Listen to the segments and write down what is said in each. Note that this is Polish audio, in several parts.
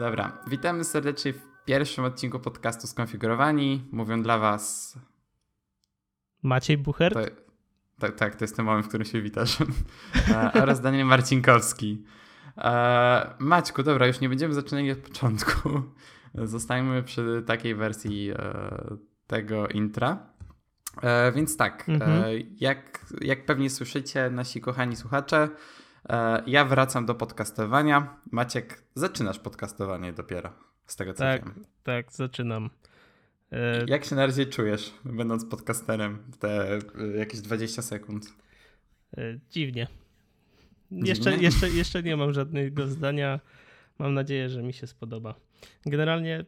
Dobra, witamy serdecznie w pierwszym odcinku podcastu Skonfigurowani. Mówią dla Was. Maciej Bucher. Tak, tak, to jest ten moment, w którym się witasz. E, oraz Daniel Marcinkowski. E, Maćku, dobra, już nie będziemy zaczynali od początku. Zostańmy przy takiej wersji e, tego intra. Więc tak, mhm. jak, jak pewnie słyszycie, nasi kochani słuchacze, ja wracam do podcastowania. Maciek, zaczynasz podcastowanie dopiero, z tego co tak, wiem. Tak, zaczynam. Jak się na razie czujesz, będąc podcasterem te jakieś 20 sekund? Dziwnie. Jeszcze, jeszcze, jeszcze nie mam żadnego zdania. Mam nadzieję, że mi się spodoba. Generalnie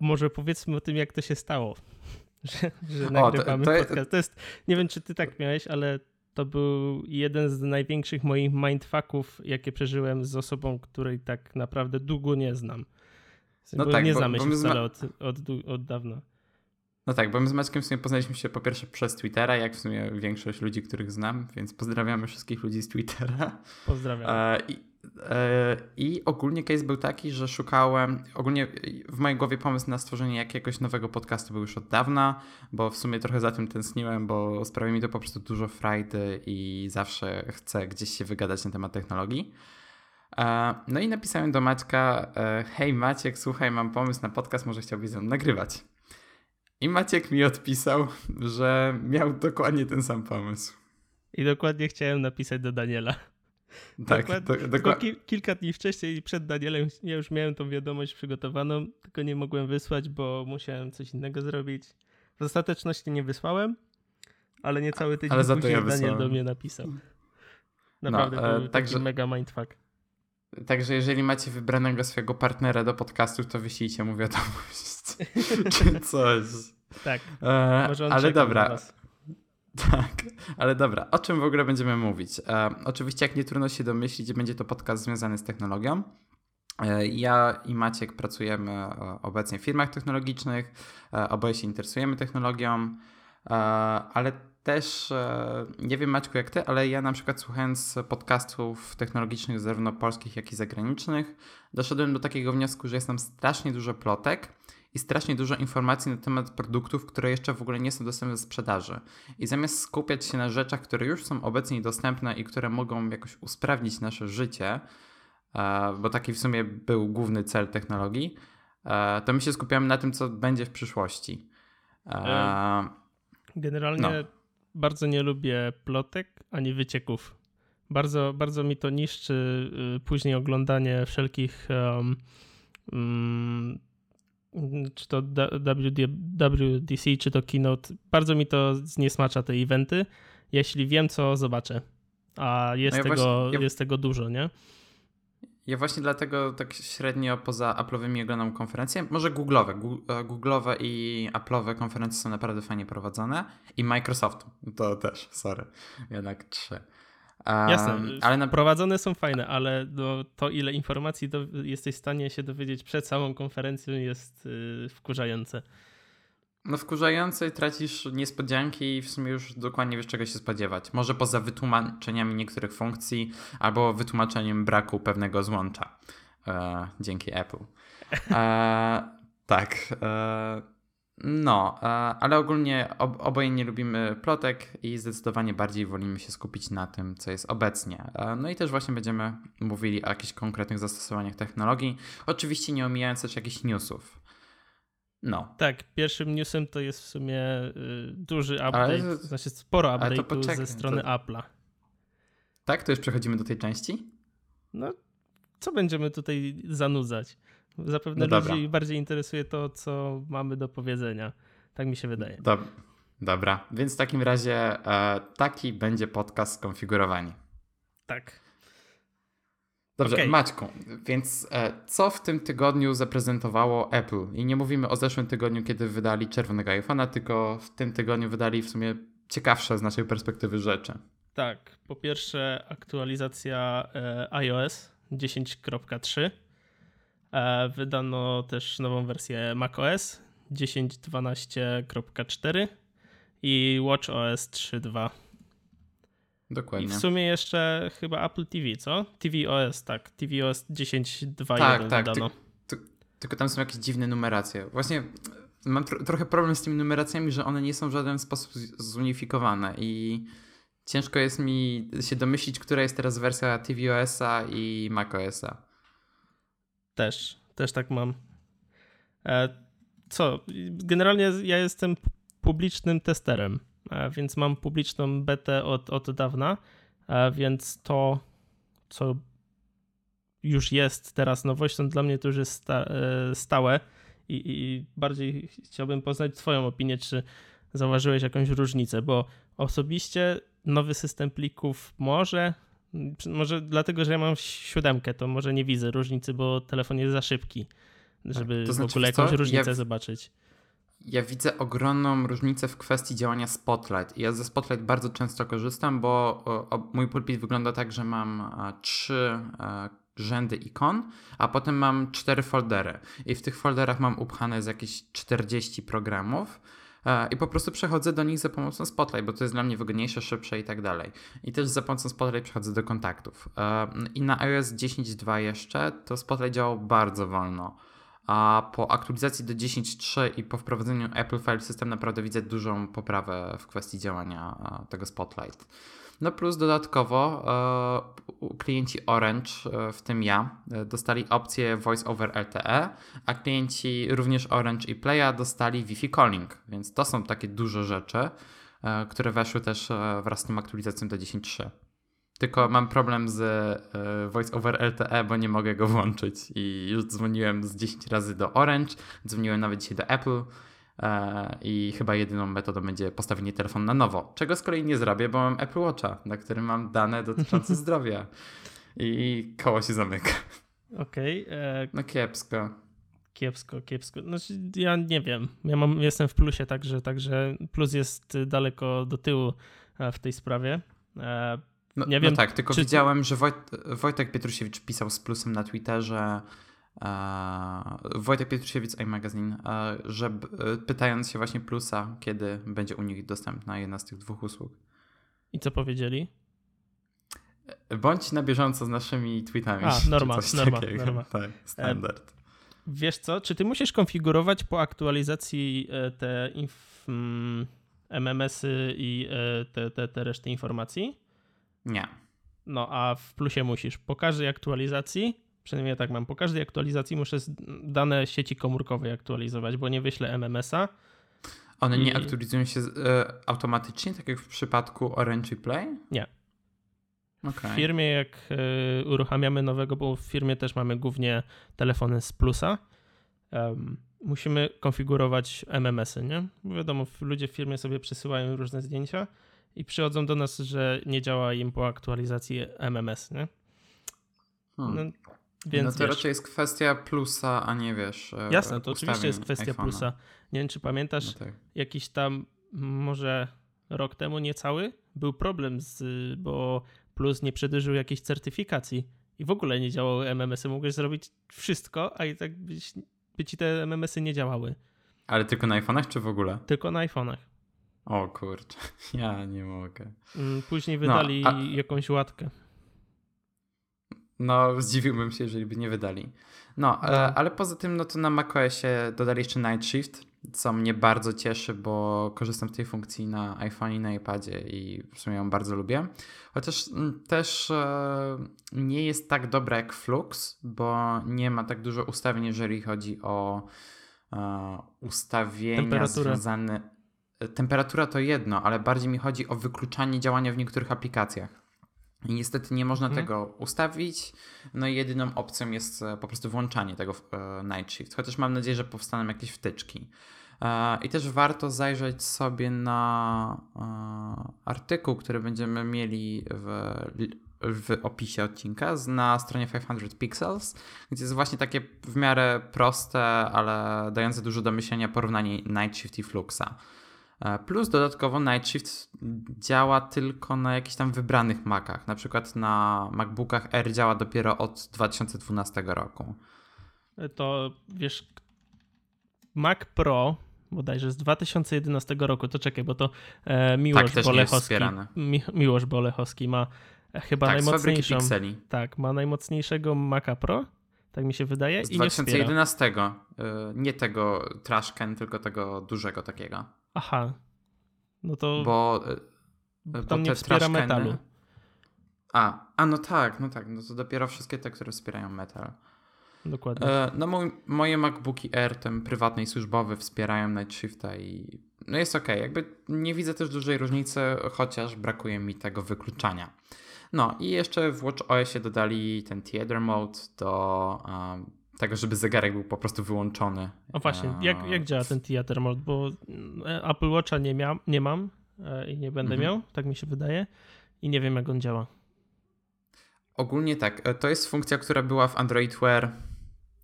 może powiedzmy o tym, jak to się stało, że, że nagrywamy o, to, to, podcast. To jest, nie wiem, czy ty tak miałeś, ale to był jeden z największych moich mindfucków, jakie przeżyłem z osobą, której tak naprawdę długo nie znam. No bo tak, nie znamy bo, się wcale od, od, od dawna. No tak, bo my z Maćkiem w sumie poznaliśmy się po pierwsze przez Twittera, jak w sumie większość ludzi, których znam, więc pozdrawiamy wszystkich ludzi z Twittera. Pozdrawiam. E, i, e, I ogólnie case był taki, że szukałem, ogólnie w mojej głowie pomysł na stworzenie jakiegoś nowego podcastu był już od dawna, bo w sumie trochę za tym tęskniłem, bo sprawia mi to po prostu dużo frajdy i zawsze chcę gdzieś się wygadać na temat technologii. E, no i napisałem do Maćka, e, hej Maciek, słuchaj, mam pomysł na podcast, może chciałbyś ze mną nagrywać. I Maciek mi odpisał, że miał dokładnie ten sam pomysł. I dokładnie chciałem napisać do Daniela. Tak, dokładnie. Do, ki kilka dni wcześniej przed Danielem ja już miałem tą wiadomość przygotowaną, tylko nie mogłem wysłać, bo musiałem coś innego zrobić. W ostateczności nie wysłałem, ale niecały tydzień ale za później ja Daniel do mnie napisał. Naprawdę no, e, był także, mega mindfuck. Także jeżeli macie wybranego swojego partnera do podcastu, to wyślijcie mu wiadomość. czy coś. Tak. E, ale dobra. Tak, ale dobra, o czym w ogóle będziemy mówić? E, oczywiście, jak nie trudno się domyślić, będzie to podcast związany z technologią. E, ja i Maciek pracujemy e, obecnie w firmach technologicznych, e, oboje się interesujemy technologią, e, ale też, nie wiem Maćku jak ty, ale ja na przykład słuchając podcastów technologicznych zarówno polskich, jak i zagranicznych, doszedłem do takiego wniosku, że jest tam strasznie dużo plotek i strasznie dużo informacji na temat produktów, które jeszcze w ogóle nie są dostępne do sprzedaży. I zamiast skupiać się na rzeczach, które już są obecnie dostępne i które mogą jakoś usprawnić nasze życie, e, bo taki w sumie był główny cel technologii, e, to my się skupiamy na tym, co będzie w przyszłości. E, generalnie no. bardzo nie lubię plotek ani wycieków. Bardzo, bardzo mi to niszczy y, później oglądanie wszelkich um, czy to WDC, czy to Keynote, bardzo mi to zniesmacza te eventy, jeśli wiem, co zobaczę. A jest, no ja tego, właśnie, ja... jest tego dużo, nie? Ja właśnie dlatego tak średnio poza Apple'owymi oglądam konferencje. Może Google'owe. E, Google'owe i Apple'owe konferencje są naprawdę fajnie prowadzone. I Microsoft to też, sorry. Jednak trzy. Jasne, ale na... prowadzone są fajne, ale no, to ile informacji do, jesteś w stanie się dowiedzieć przed samą konferencją jest yy, wkurzające. No wkurzające, tracisz niespodzianki i w sumie już dokładnie wiesz czego się spodziewać. Może poza wytłumaczeniami niektórych funkcji albo wytłumaczeniem braku pewnego złącza. E, dzięki Apple. E, tak. E, no, e, ale ogólnie oboje nie lubimy plotek i zdecydowanie bardziej wolimy się skupić na tym, co jest obecnie. E, no i też właśnie będziemy mówili o jakichś konkretnych zastosowaniach technologii, oczywiście nie omijając też jakichś newsów. No. Tak, pierwszym newsem to jest w sumie y, duży update, ale, znaczy sporo update'u ze strony to... Apple'a. Tak? To już przechodzimy do tej części? No, co będziemy tutaj zanudzać? Zapewne no ludzi bardziej interesuje to, co mamy do powiedzenia. Tak mi się wydaje. Dob dobra, więc w takim razie e, taki będzie podcast skonfigurowani. Tak. Dobrze, okay. Maćku, więc e, co w tym tygodniu zaprezentowało Apple? I nie mówimy o zeszłym tygodniu, kiedy wydali czerwonego iPhone'a, tylko w tym tygodniu wydali w sumie ciekawsze z naszej perspektywy rzeczy. Tak, po pierwsze aktualizacja e, iOS 10.3 E, wydano też nową wersję macOS 10.12.4 i WatchOS 3.2. Dokładnie. I w sumie jeszcze chyba Apple TV, co? tvOS, tak. tvOS 10.2.1 tak, tak. Ty, ty, tylko tam są jakieś dziwne numeracje. Właśnie mam tro, trochę problem z tymi numeracjami, że one nie są w żaden sposób zunifikowane i ciężko jest mi się domyślić, która jest teraz wersja tvOS-a i macOS-a. Też, też tak mam. E, co? Generalnie ja jestem publicznym testerem, e, więc mam publiczną betę od, od dawna, e, więc to, co już jest teraz nowością, dla mnie to już jest sta, stałe i, i bardziej chciałbym poznać Twoją opinię, czy zauważyłeś jakąś różnicę, bo osobiście nowy system plików może może dlatego, że ja mam siódemkę, to może nie widzę różnicy, bo telefon jest za szybki, żeby to znaczy, w ogóle jakąś różnicę ja, zobaczyć. Ja widzę ogromną różnicę w kwestii działania Spotlight. Ja ze Spotlight bardzo często korzystam, bo o, o, mój pulpit wygląda tak, że mam a, trzy a, rzędy ikon, a potem mam cztery foldery. I w tych folderach mam upchane z jakieś 40 programów i po prostu przechodzę do nich za pomocą Spotlight, bo to jest dla mnie wygodniejsze, szybsze i tak dalej. I też za pomocą Spotlight przechodzę do kontaktów. I na iOS 10.2 jeszcze to Spotlight działał bardzo wolno. A po aktualizacji do 10.3 i po wprowadzeniu Apple File System naprawdę widzę dużą poprawę w kwestii działania tego Spotlight. No plus dodatkowo e, klienci Orange, e, w tym ja, e, dostali opcję Voice over LTE, a klienci również Orange i Playa dostali Wi-Fi calling, więc to są takie duże rzeczy, które weszły też wraz z tym aktualizacją do 10.3. Tylko mam problem z Voice over LTE, bo nie mogę go włączyć i już dzwoniłem z 10 razy do Orange, dzwoniłem nawet dzisiaj do Apple, i chyba jedyną metodą będzie postawienie telefonu na nowo, czego z kolei nie zrobię, bo mam Apple Watcha, na którym mam dane dotyczące zdrowia i koło się zamyka. Okej. Okay, e... No kiepsko. Kiepsko, kiepsko. Znaczy, ja nie wiem. Ja mam, jestem w plusie, także, także plus jest daleko do tyłu e, w tej sprawie. E, no, nie no wiem, no tak, tylko czy... widziałem, że Wojt, Wojtek Pietrusiewicz pisał z plusem na Twitterze, Wojtek Pietrusiewic iMagazine, że e, pytając się właśnie Plusa, kiedy będzie u nich dostępna jedna z tych dwóch usług. I co powiedzieli? Bądź na bieżąco z naszymi tweetami. A, norma, norma, norma. Tak, standard. Wiesz co, czy ty musisz konfigurować po aktualizacji e, te inf, mm, MMS-y i e, te, te, te reszty informacji? Nie. No, a w plusie musisz. Po każdej aktualizacji Przynajmniej ja tak mam. Po każdej aktualizacji muszę dane sieci komórkowej aktualizować, bo nie wyślę MMS-a. One i... nie aktualizują się e, automatycznie, tak jak w przypadku Orange Play? Nie. Okay. W firmie, jak e, uruchamiamy nowego, bo w firmie też mamy głównie telefony z plusa, um, musimy konfigurować MMS-y, nie? Bo wiadomo, ludzie w firmie sobie przesyłają różne zdjęcia i przychodzą do nas, że nie działa im po aktualizacji MMS, nie? Hmm. No, więc no to wiesz, raczej jest kwestia plusa, a nie wiesz. E, jasne, to oczywiście jest kwestia iPhone'a. plusa. Nie wiem, czy pamiętasz, no tak. jakiś tam może rok temu niecały był problem, z, bo Plus nie przedłużył jakiejś certyfikacji i w ogóle nie działały MMS-y. Mogłeś zrobić wszystko, a i tak byś, by ci te MMS-y nie działały. Ale tylko na iPhone'ach czy w ogóle? Tylko na iPhone'ach. O kurczę, ja nie mogę. Mm, później wydali no, a... jakąś łatkę. No, zdziwiłbym się, jeżeli by nie wydali. No, no. E, ale poza tym, no to na macOSie dodali jeszcze Night Shift, co mnie bardzo cieszy, bo korzystam z tej funkcji na iPhone i na iPadzie i w sumie ją bardzo lubię. Chociaż mm, też e, nie jest tak dobra jak Flux, bo nie ma tak dużo ustawień, jeżeli chodzi o e, ustawienia związane. Temperatura to jedno, ale bardziej mi chodzi o wykluczanie działania w niektórych aplikacjach. I niestety nie można mhm. tego ustawić. No i jedyną opcją jest e, po prostu włączanie tego e, Night Shift. Chociaż mam nadzieję, że powstaną jakieś wtyczki. E, I też warto zajrzeć sobie na artykuł, który będziemy mieli w, w opisie odcinka na stronie 500 Pixels, gdzie jest właśnie takie w miarę proste, ale dające dużo do myślenia porównanie Night Shift i Fluxa. E, plus dodatkowo Night Shift działa tylko na jakichś tam wybranych Macach. Na przykład na MacBookach R działa dopiero od 2012 roku. To wiesz, Mac Pro bodajże z 2011 roku. To czekaj, bo to e, Miłosz Tak, nie Bolechowski. wspierane. Mi, Miłosz Bolechowski ma e, chyba Tak, najmocniejszą. Tak, ma najmocniejszego Maca Pro. Tak mi się wydaje. Z I nie wspiera. 2011. y, Nie tego trashcan, tylko tego dużego takiego. Aha. No to Bo, y, bo tam nie wspiera trashcany- metalu. A, a no tak, no tak, no to dopiero wszystkie te, które wspierają metal. Dokładnie. E, No mój, moje MacBooki Air, ten prywatny i służbowy, wspierają Night Shifta i no jest ok. Jakby nie widzę też dużej różnicy, chociaż brakuje mi tego wykluczania. No i jeszcze w WatchOSie dodali ten Theater Mode do um, tego, żeby zegarek był po prostu wyłączony. O właśnie, jak, jak działa ten Theater Mode? Bo e, Apple Watcha nie, mia- nie mam e, i nie będę Mhm. miał, tak mi się wydaje. I nie wiem, jak on działa. Ogólnie tak, e, to jest funkcja, która była w Android Wear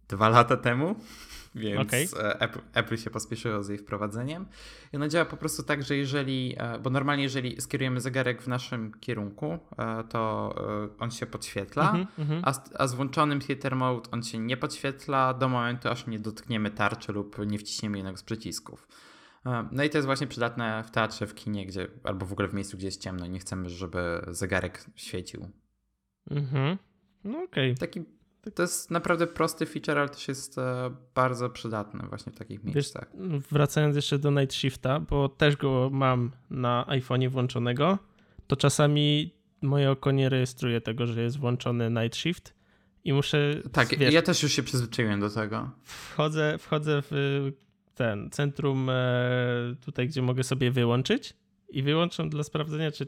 dwa lata temu, więc Okej. e, Apple, Apple się pospieszyło z jej wprowadzeniem. I ona działa po prostu tak, że jeżeli, e, bo normalnie jeżeli skierujemy zegarek w naszym kierunku, e, to on się podświetla, Mhm, mhm. a, z, a z włączonym Theater Mode on się nie podświetla do momentu, aż nie dotkniemy tarczy lub nie wciśniemy jednego z przycisków. No i to jest właśnie przydatne w teatrze, w kinie, gdzie, albo w ogóle w miejscu, gdzie jest ciemno i nie chcemy, żeby zegarek świecił. Mhm. No okej. Taki, to jest naprawdę prosty feature, ale też jest e, bardzo przydatny właśnie w takich Wiesz, miejscach. wracając jeszcze do Night Shifta, bo też go mam na iPhone'ie włączonego, to czasami moje oko nie rejestruje tego, że jest włączony Night Shift i muszę, Tak, wiesz, ja też już się przyzwyczaiłem do tego. wchodzę, wchodzę w ten centrum e, tutaj, gdzie mogę sobie wyłączyć i wyłączam dla sprawdzenia, czy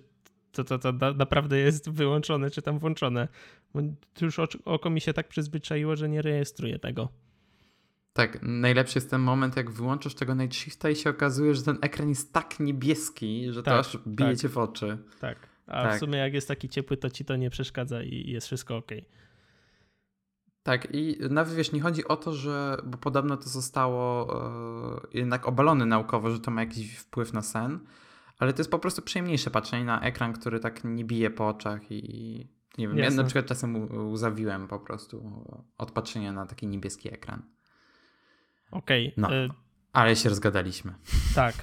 to, to, to na- naprawdę jest wyłączone, czy tam włączone. Bo już oko mi się tak przyzwyczaiło, że nie rejestruje tego. Tak, najlepszy jest ten moment, jak wyłączysz tego Night Shifta i się okazuje, że ten ekran jest tak niebieski, że Tak, to aż bije tak. cię w oczy. Tak. A Tak. w sumie jak jest taki ciepły, to ci to nie przeszkadza i jest wszystko ok. Tak, i nawet wiesz, nie chodzi o to, że, bo podobno to zostało e, jednak obalone naukowo, że to ma jakiś wpływ na sen, ale to jest po prostu przyjemniejsze patrzenie na ekran, który tak nie bije po oczach i nie wiem, ja Jasne. na przykład czasem u- łzawiłem po prostu od patrzenia na taki niebieski ekran. Okej, No. e, Ale się rozgadaliśmy. tak,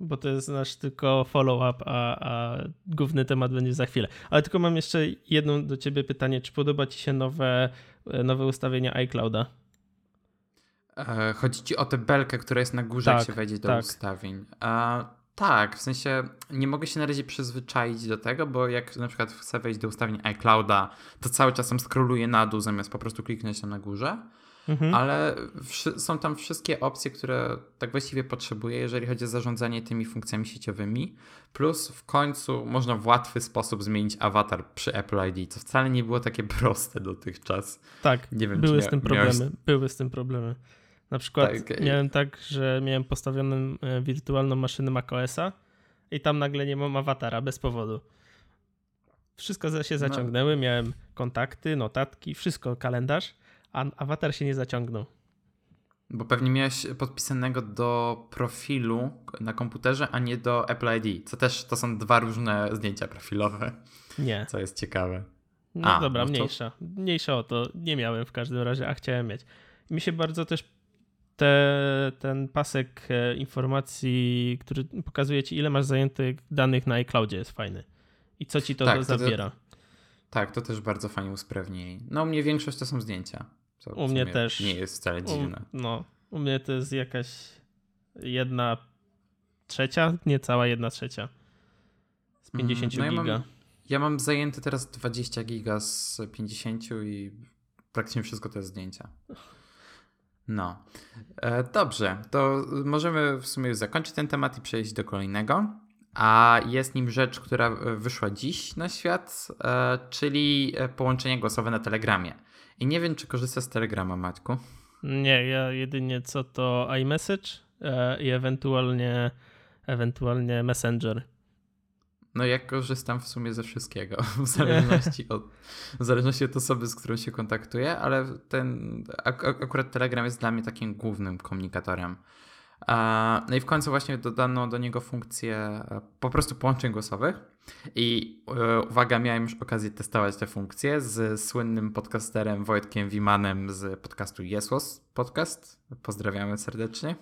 bo to jest nasz tylko follow-up, a, a główny temat będzie za chwilę. Ale tylko mam jeszcze jedno do ciebie pytanie. Czy podoba ci się nowe, e, nowe ustawienia iClouda? E, chodzi ci o tę belkę, która jest na górze, Tak, jak się wejdzie do tak. ustawień. E, tak, w sensie nie mogę się na razie przyzwyczaić do tego, bo jak na przykład chcę wejść do ustawień iClouda, to cały czas tam scrolluję na dół, zamiast po prostu kliknąć tam na górze. Mhm. Ale są tam wszystkie opcje, które tak właściwie potrzebuję, jeżeli chodzi o zarządzanie tymi funkcjami sieciowymi. Plus w końcu można w łatwy sposób zmienić awatar przy Apple ID, co wcale nie było takie proste dotychczas. Tak, Nie wiem, były z tym mia- miałeś- problemy. Były z tym problemy. Na przykład Tak, miałem tak, że miałem postawioną e, wirtualną maszynę macOSa i tam nagle nie mam awatara bez powodu. Wszystko się No. zaciągnęły, miałem kontakty, notatki, wszystko, kalendarz, a awatar się nie zaciągnął. Bo pewnie miałeś podpisanego do profilu na komputerze, a nie do Apple ID, co też to są dwa różne zdjęcia profilowe, Nie. co jest ciekawe. No A, dobra, no to- mniejsza. Mniejsza o to. Nie miałem w każdym razie, a chciałem mieć. Mi się bardzo też te, ten pasek e, informacji, który pokazuje ci, ile masz zajętych danych na iCloudzie, jest fajny. I co ci to, Tak, to to- to- zabiera. Tak, to też bardzo fajnie usprawnili. No u mnie większość to są zdjęcia. U mnie też. Nie jest wcale dziwne. U, no, u mnie to jest jakaś jedna trzecia, nie cała jedna trzecia. Z Mhm. 50 No ja mam- giga. Ja mam zajęte teraz 20 giga z 50 i praktycznie wszystko to jest zdjęcia. No. E, dobrze, to możemy w sumie zakończyć ten temat i przejść do kolejnego. A jest nim rzecz, która wyszła dziś na świat, e, czyli e, połączenie głosowe na Telegramie. I nie wiem, czy korzysta z Telegrama, Maćku. Nie, ja jedynie co to iMessage i ewentualnie, ewentualnie Messenger. No ja korzystam w sumie ze wszystkiego, w zależności od, w zależności od osoby, z którą się kontaktuję, ale ten ak ak- akurat Telegram jest dla mnie takim głównym komunikatorem. No i w końcu właśnie dodano do niego funkcję e, po prostu połączeń głosowych i e, uwaga, miałem już okazję testować te funkcje z słynnym podcasterem Wojtkiem Wimanem z podcastu Jesłos Podcast. Pozdrawiamy serdecznie.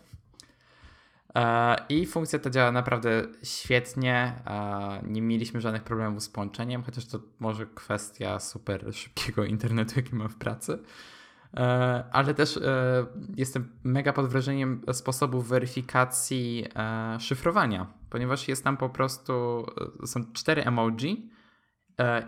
E, I funkcja ta działa naprawdę świetnie. Nie mieliśmy żadnych problemów z połączeniem, chociaż to może kwestia super szybkiego internetu, jaki mam w pracy. E, ale też e, jestem mega pod wrażeniem sposobów weryfikacji szyfrowania, ponieważ jest tam po prostu, są cztery emoji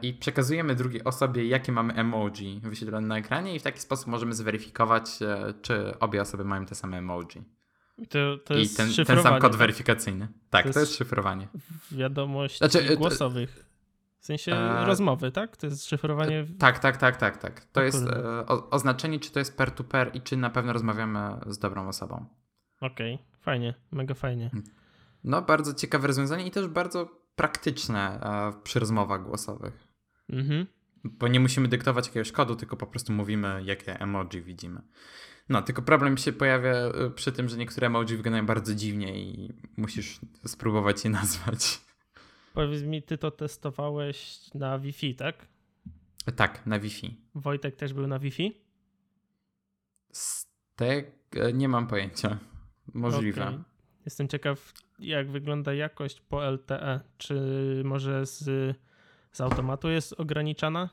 i przekazujemy drugiej osobie, jakie mamy emoji wyświetlone na ekranie i w taki sposób możemy zweryfikować, czy obie osoby mają te same emoji. I, to, to I jest ten, ten sam kod tak? weryfikacyjny. Tak, to, to jest, szyfrowanie. Wiadomości znaczy, głosowych. W sensie e... rozmowy, tak? To jest szyfrowanie. Tak, tak, tak, tak, tak. To jest e, o, oznaczenie, czy to jest peer-to-peer -peer i czy na pewno rozmawiamy z dobrą osobą. Okej, okay. fajnie, mega fajnie. Hmm. No, bardzo ciekawe rozwiązanie i też bardzo praktyczne e, przy rozmowach głosowych. Mhm. Bo nie musimy dyktować jakiegoś kodu, tylko po prostu mówimy, jakie emoji widzimy. No, tylko problem się pojawia y, przy tym, że niektóre emoji wyglądają bardzo dziwnie i musisz spróbować je nazwać. Powiedz mi, ty to testowałeś na Wi-Fi, tak? Tak, na Wi-Fi. Wojtek też był na Wi-Fi? Z te... nie mam pojęcia. Możliwe. Okay. Jestem ciekaw, jak wygląda jakość po LTE. Czy może z, z automatu jest ograniczana?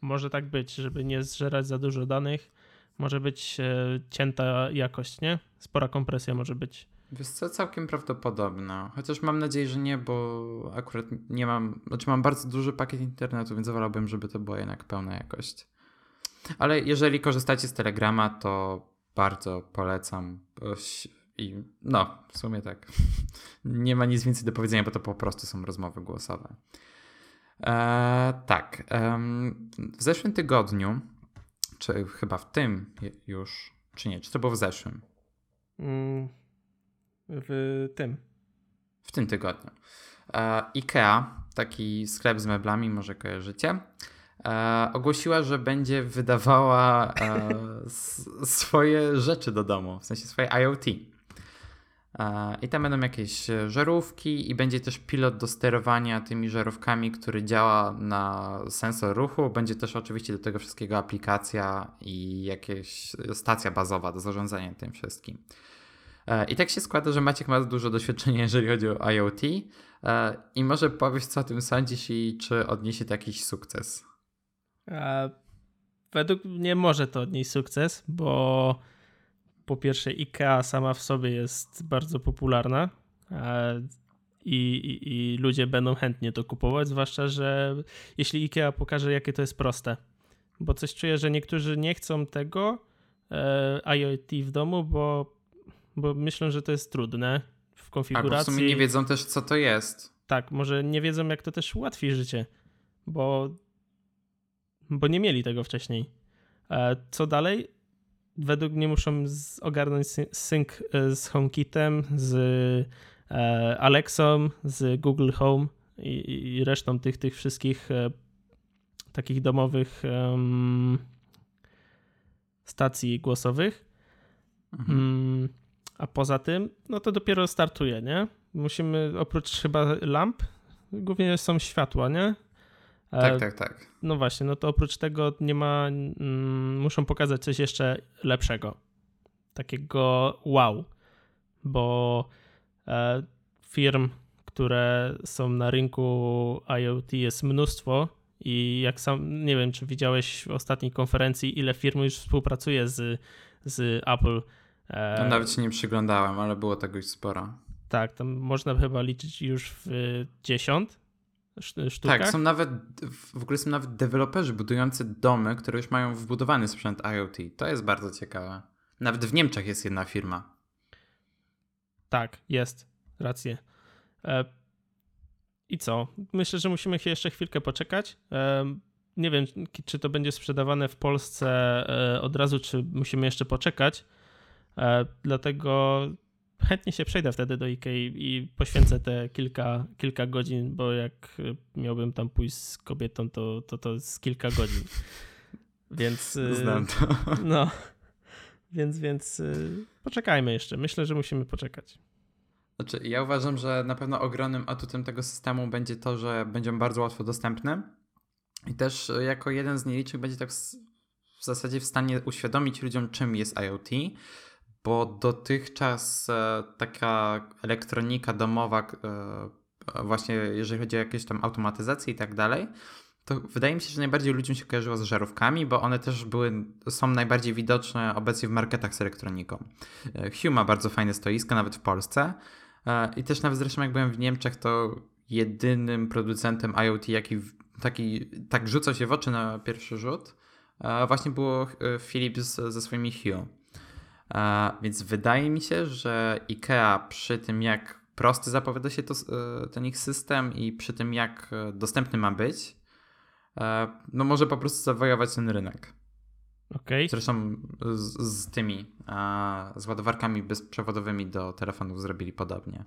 Może tak być, żeby nie zżerać za dużo danych może być e, cięta jakość, nie? Spora kompresja może być. Wiesz co, całkiem prawdopodobne. Chociaż mam nadzieję, że nie, bo akurat nie mam, znaczy mam bardzo duży pakiet internetu, więc wolałbym, żeby to była jednak pełna jakość. Ale jeżeli korzystacie z Telegrama, to bardzo polecam. I no, w sumie tak. Nie ma nic więcej do powiedzenia, bo to po prostu są rozmowy głosowe. Eee, tak. Ehm, w zeszłym tygodniu czy chyba w tym już, czy nie? Czy to było w zeszłym? Mm, w tym. W tym tygodniu. E, IKEA, taki sklep z meblami, może kojarzycie, e, ogłosiła, że będzie wydawała e, swoje rzeczy do domu, w sensie swoje IoT. E, I tam będą jakieś żarówki i będzie też pilot do sterowania tymi żarówkami, który działa na sensor ruchu. Będzie też oczywiście do tego wszystkiego aplikacja i jakieś stacja bazowa do zarządzania tym wszystkim. E, I tak się składa, że Maciek ma dużo doświadczenia, jeżeli chodzi o IoT. E, I może powiesz, co o tym sądzisz i czy odniesie to jakiś sukces? Według mnie może to odnieść sukces, bo po pierwsze IKEA sama w sobie jest bardzo popularna i, i, i, ludzie będą chętnie to kupować, zwłaszcza, że jeśli IKEA pokaże, jakie to jest proste. Bo coś czuję, że niektórzy nie chcą tego e, IoT w domu, bo, bo myślą, że to jest trudne w konfiguracji. Albo w sumie nie wiedzą też, co to jest. Tak, może nie wiedzą, jak to też ułatwi życie, bo, bo nie mieli tego wcześniej. E, co dalej? Według mnie muszą ogarnąć sync e, z HomeKitem, z e, Alexą, z Google Home i, i resztą tych, tych wszystkich e, takich domowych um, stacji głosowych. Mhm. Mm, a poza tym, no to dopiero startuje, nie? Musimy oprócz chyba lamp, głównie są światła, nie? Tak, e, tak, tak. No właśnie, no to oprócz tego nie ma, mm, muszą pokazać coś jeszcze lepszego. Takiego wow, bo e, firm, które są na rynku IoT jest mnóstwo i jak sam, nie wiem, czy widziałeś w ostatniej konferencji, ile firm już współpracuje z, z Apple. E, no, nawet się nie przyglądałem, ale było tego już sporo. Tak, tam można chyba liczyć już w dziesiąt Tak, są nawet, w ogóle są nawet deweloperzy budujący domy, które już mają wbudowany sprzęt IoT. To jest bardzo ciekawe. Nawet w Niemczech jest jedna firma. Tak, jest. Rację. E, I co? Myślę, że musimy jeszcze chwilkę poczekać. E, nie wiem, czy to będzie sprzedawane w Polsce e, od razu, czy musimy jeszcze poczekać. Dlatego chętnie się przejdę wtedy do Ikei i poświęcę te kilka, kilka godzin, bo jak miałbym tam pójść z kobietą, to to, to jest kilka godzin. Więc. Y, Znam to. No. Więc, więc y, poczekajmy jeszcze. Myślę, że musimy poczekać. Znaczy, ja uważam, że na pewno ogromnym atutem tego systemu będzie to, że będzie bardzo łatwo dostępny i też jako jeden z nielicznych będzie tak w zasadzie w stanie uświadomić ludziom, czym jest IoT bo dotychczas e, taka elektronika domowa, e, właśnie jeżeli chodzi o jakieś tam automatyzację i tak dalej, to wydaje mi się, że najbardziej ludziom się kojarzyło z żarówkami, bo one też były, są najbardziej widoczne obecnie w marketach z elektroniką. E, Hue ma bardzo fajne stoisko, nawet w Polsce. I też nawet zresztą jak byłem w Niemczech, to jedynym producentem IoT, jaki taki, tak rzucał się w oczy na pierwszy rzut, właśnie było Philips ze swoimi Hue. Więc wydaje mi się, że IKEA przy tym, jak prosty zapowiada się to, e, ten ich system i przy tym, jak e, dostępny ma być, e, no może po prostu zawojować ten rynek. Okay. Zresztą z, z tymi, z ładowarkami bezprzewodowymi do telefonów zrobili podobnie.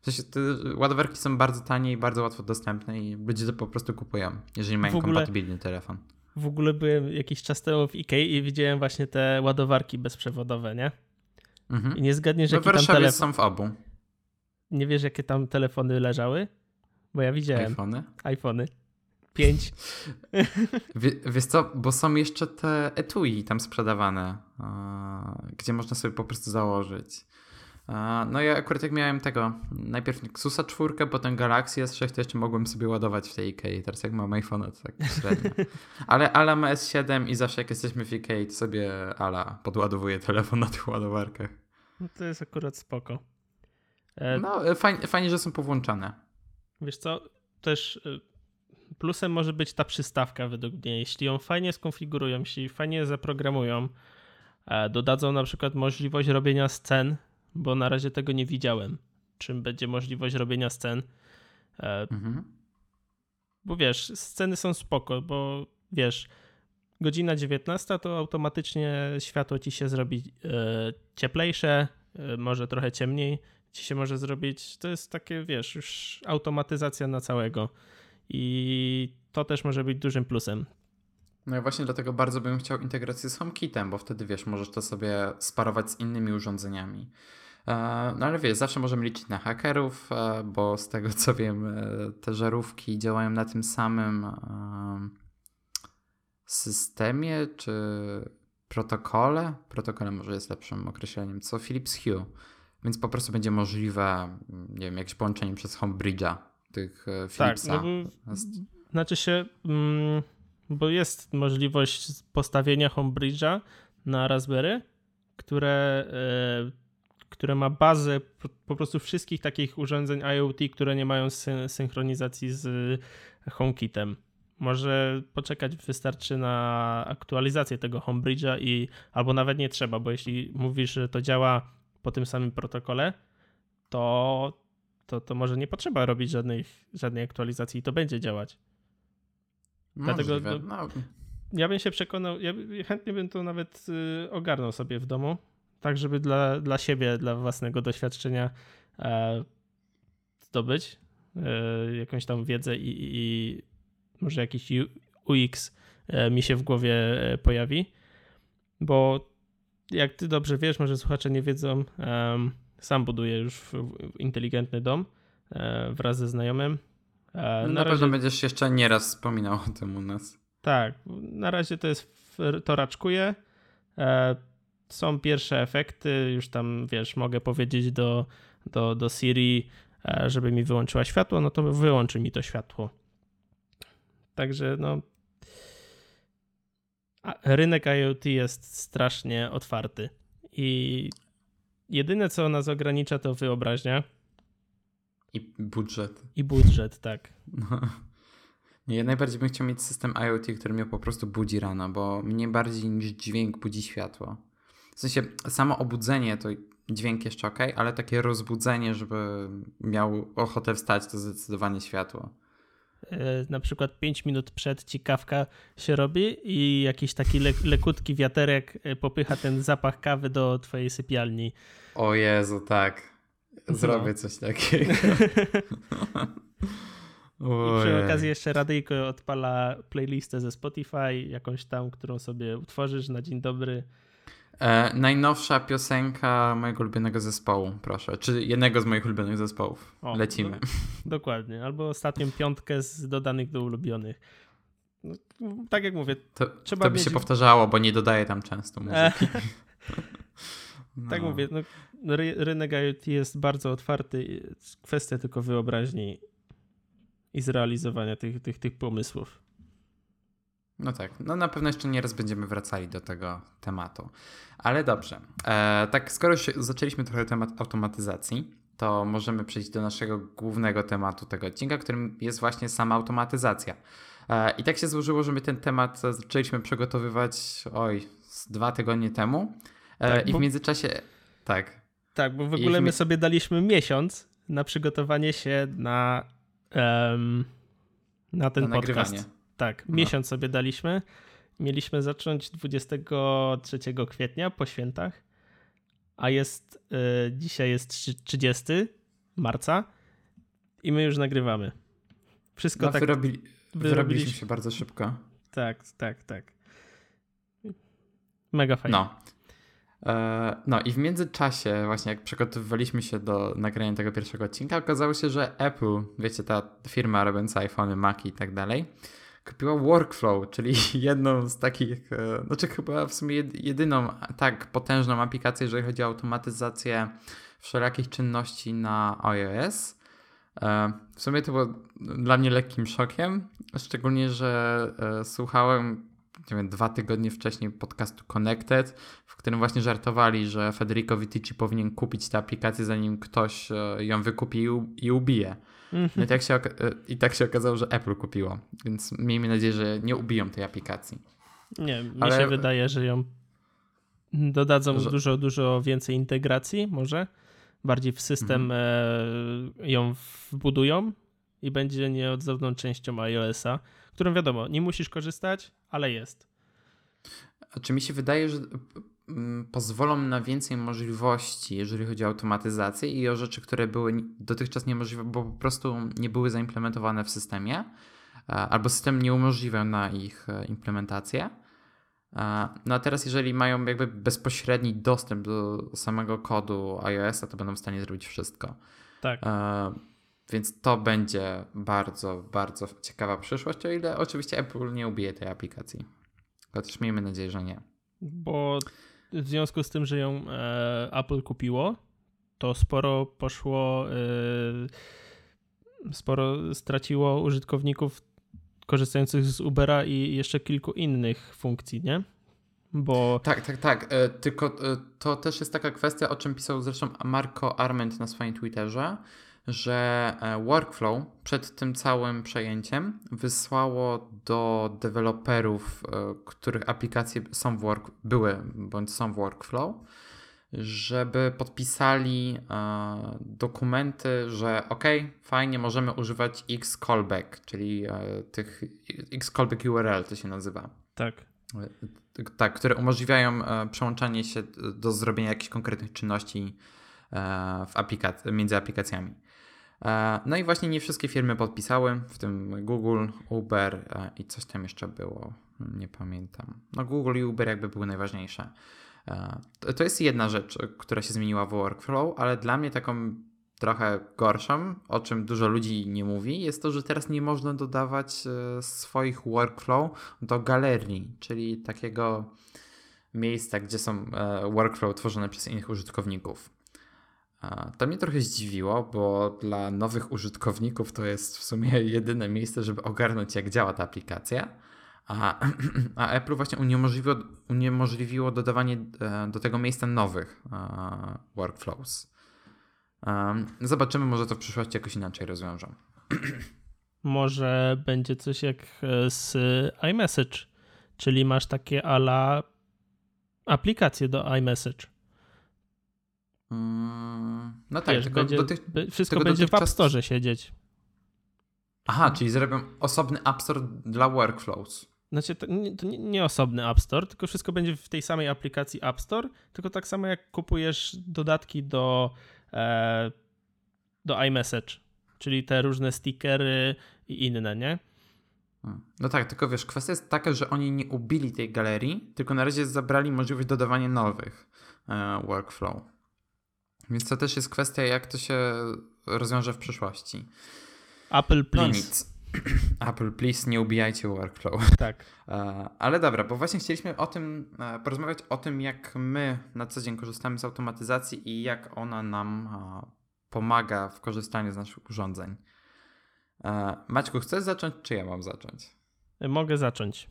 W sensie te ładowarki są bardzo tanie i bardzo łatwo dostępne i ludzie to po prostu kupują, jeżeli mają ogóle, kompatybilny telefon. W ogóle byłem jakiś czas temu w Ikei i widziałem właśnie te ładowarki bezprzewodowe, nie? Mhm. I nie zgadniesz, jakie tam telefony... są w obu. Nie wiesz, jakie tam telefony leżały? Bo ja widziałem. iPhony? iPhony. Pięć. Wie, wiesz co, bo są jeszcze te etui tam sprzedawane, gdzie można sobie po prostu założyć. No ja akurat jak miałem tego, najpierw Nexusa 4, potem Galaxy S6, to jeszcze mogłem sobie ładować w tej Ikei. Teraz jak mam iPhone, to tak średnio. Ale Ala ma S7 i zawsze jak jesteśmy w Ikei, to sobie Ala podładowuje telefon na tych ładowarkach. No to jest akurat spoko. E... No fajnie, fajnie, że są powłączane. Wiesz co, też y, plusem może być ta przystawka według mnie. Jeśli ją fajnie skonfigurują, jeśli fajnie zaprogramują, e, dodadzą na przykład możliwość robienia scen bo na razie tego nie widziałem. Czym będzie możliwość robienia scen. E, mhm. Bo wiesz, sceny są spoko, bo wiesz, godzina 19 to automatycznie światło ci się zrobi e, cieplejsze, e, może trochę ciemniej ci się może zrobić. To jest takie, wiesz, już automatyzacja na całego. I to też może być dużym plusem. No i właśnie dlatego bardzo bym chciał integrację z HomeKitem, bo wtedy wiesz, możesz to sobie sparować z innymi urządzeniami. E, no ale wiesz, zawsze możemy liczyć na hakerów, e, bo z tego co wiem, e, te żarówki działają na tym samym systemie czy protokole. Protokole może jest lepszym określeniem, co Philips Hue. Więc po prostu będzie możliwe, nie wiem, jakieś połączenie przez Homebridge'a tych Philipsa. Tak, no bo, znaczy się, mm, bo jest możliwość postawienia Homebridge'a na Raspberry, które które ma bazę po prostu wszystkich takich urządzeń IoT, które nie mają synchronizacji z HomeKitem. Może poczekać wystarczy na aktualizację tego Homebridge'a i albo nawet nie trzeba, bo jeśli mówisz, że to działa po tym samym protokole, to, to, to może nie potrzeba robić żadnej, żadnej aktualizacji i to będzie działać. Możliwe. Dlatego no. ja bym się przekonał, ja chętnie bym to nawet y, ogarnął sobie w domu, tak żeby dla, dla siebie, dla własnego doświadczenia e, zdobyć e, jakąś tam wiedzę i, i może jakiś UX e, mi się w głowie e, pojawi, bo jak ty dobrze wiesz, może słuchacze nie wiedzą, sam buduję już inteligentny dom e, wraz ze znajomym. E, na, na razie... pewno będziesz jeszcze nieraz wspominał o tym u nas. Tak, na razie to jest, to raczkuję są pierwsze efekty, już tam wiesz, mogę powiedzieć do, do, do Siri, e, żeby mi wyłączyła światło, no to wyłączy mi to światło. Także no. Rynek IoT jest strasznie otwarty i jedyne co nas ogranicza to wyobraźnia. I budżet. I budżet, tak. No. Ja najbardziej bym chciał mieć system IoT, który mnie po prostu budzi rano, bo mnie bardziej niż dźwięk budzi światło. W sensie samo obudzenie to dźwięk jeszcze ok, ale takie rozbudzenie, żeby miał ochotę wstać, to zdecydowanie światło. E, na przykład 5 minut przed ci kawka się robi i jakiś taki le lekutki wiaterek e, popycha ten zapach kawy do twojej sypialni. O Jezu, tak. Zrobię no. coś takiego. I przy okazji jeszcze radyjko odpala playlistę ze Spotify, jakąś tam, którą sobie utworzysz na dzień dobry. E, najnowsza piosenka mojego ulubionego zespołu, proszę. Czy jednego z moich ulubionych zespołów. O, Lecimy. Do, dokładnie. Albo ostatnią piątkę z dodanych do ulubionych. No, tak jak mówię, to, trzeba to by mieć... się powtarzało, bo nie dodaję tam często muzyki. No. Tak mówię, no, rynek IoT jest bardzo otwarty. Kwestia tylko wyobraźni i zrealizowania tych, tych, tych pomysłów. No tak, no na pewno jeszcze nie raz będziemy wracali do tego tematu. Ale dobrze, e, tak skoro już zaczęliśmy trochę temat automatyzacji, to możemy przejść do naszego głównego tematu tego odcinka, którym jest właśnie sama automatyzacja. E, I tak się złożyło, że my ten temat zaczęliśmy przygotowywać, oj, dwa tygodnie temu. E, tak, I w międzyczasie, tak. Tak, bo w ogóle my sobie daliśmy miesiąc na przygotowanie się na, um, na ten na podcast. Nagrywanie. Tak, no. miesiąc sobie daliśmy. Mieliśmy zacząć 23 kwietnia po świętach, a jest y, dzisiaj jest 30 marca i my już nagrywamy. Wszystko no, tak. Wyrobi, wyrobiliśmy się bardzo szybko. Tak, tak, tak. Mega fajnie. No. E, no i w międzyczasie, właśnie jak przygotowywaliśmy się do nagrania tego pierwszego odcinka, okazało się, że Apple, wiecie, ta firma robiąca iPhony, Maci i tak dalej, kupiła Workflow, czyli jedną z takich, e, znaczy chyba w sumie jedyną tak potężną aplikację, jeżeli chodzi o automatyzację wszelakich czynności na iOS. E, w sumie to było dla mnie lekkim szokiem, szczególnie, że słuchałem nie wiem, dwa tygodnie wcześniej podcastu Connected, w którym właśnie żartowali, że Federico Vitici powinien kupić tę aplikację, zanim ktoś ją wykupi i ubije. Mm -hmm. I, tak się, I tak się okazało, że Apple kupiło, więc miejmy nadzieję, że nie ubiją tej aplikacji. Nie, mi Ale... się wydaje, że ją dodadzą że... dużo, dużo więcej integracji może, bardziej w system mm -hmm. ją wbudują i będzie nieodzowną częścią iOS-a, którą wiadomo, nie musisz korzystać, ale jest. Czy mi się wydaje, że Mm, pozwolą na więcej możliwości, jeżeli chodzi o automatyzację i o rzeczy, które były dotychczas niemożliwe, bo po prostu nie były zaimplementowane w systemie, e, albo system nie umożliwiał na ich e, implementację. E, no a teraz, jeżeli mają jakby bezpośredni dostęp do samego kodu iOS-a, to będą w stanie zrobić wszystko. Tak. Więc to będzie bardzo, bardzo ciekawa przyszłość, o ile oczywiście Apple nie ubije tej aplikacji. Chociaż miejmy nadzieję, że nie. Bo w związku z tym, że ją e, Apple kupiło, to sporo poszło, e, sporo straciło użytkowników korzystających z Ubera i jeszcze kilku innych funkcji, nie? Bo... Tak, tak, tak. E, tylko to też jest taka kwestia, o czym pisał zresztą Marco Arment na swoim Twitterze, że e, Workflow przed tym całym przejęciem wysłało do deweloperów, e, których aplikacje są w work, były bądź są w Workflow, żeby podpisali e, dokumenty, że ok, fajnie, możemy używać X callback, czyli tych X callback URL to się nazywa. Tak. Tak, które umożliwiają przełączanie się do zrobienia jakichś konkretnych czynności w aplikac- między aplikacjami. E, no i właśnie nie wszystkie firmy podpisały, w tym Google, Uber e, i coś tam jeszcze było, nie pamiętam. No Google i Uber jakby były najważniejsze. E, to jest jedna rzecz, która się zmieniła w Workflow, ale dla mnie taką trochę gorszą, o czym dużo ludzi nie mówi, jest to, że teraz nie można dodawać swoich workflow do galerii, czyli takiego miejsca, gdzie są workflow tworzone przez innych użytkowników. To mnie trochę zdziwiło, bo dla nowych użytkowników to jest w sumie jedyne miejsce, żeby ogarnąć, jak działa ta aplikacja. A, a Apple właśnie uniemożliwiło, uniemożliwiło dodawanie e, do tego miejsca nowych e, workflows. Zobaczymy, może to w przyszłości jakoś inaczej rozwiążą. Może będzie coś jak e, z iMessage, czyli masz takie ala aplikacje do iMessage Mm, no tak, Wiesz, tylko będzie, do tych, wszystko będzie w App Store siedzieć. Aha, czyli zrobią osobny App Store dla workflows. Znaczy, to nie, to nie, osobny App Store, tylko wszystko będzie w tej samej aplikacji App Store, tylko tak samo jak kupujesz dodatki do, e, do iMessage, czyli te różne stickery i inne, nie? Hmm. No tak, tylko wiesz, kwestia jest taka, że oni nie ubili tej galerii, tylko na razie zabrali możliwość dodawania nowych e, workflow. Więc to też jest kwestia, jak to się rozwiąże w przyszłości. Apple, no please. No nic. Apple, please nie ubijajcie workflow. Tak. E, ale dobra, bo właśnie chcieliśmy o tym e, porozmawiać o tym, jak my na co dzień korzystamy z automatyzacji i jak ona nam e, pomaga w korzystaniu z naszych urządzeń. Maćku, chcesz zacząć, czy ja mam zacząć? Mogę zacząć.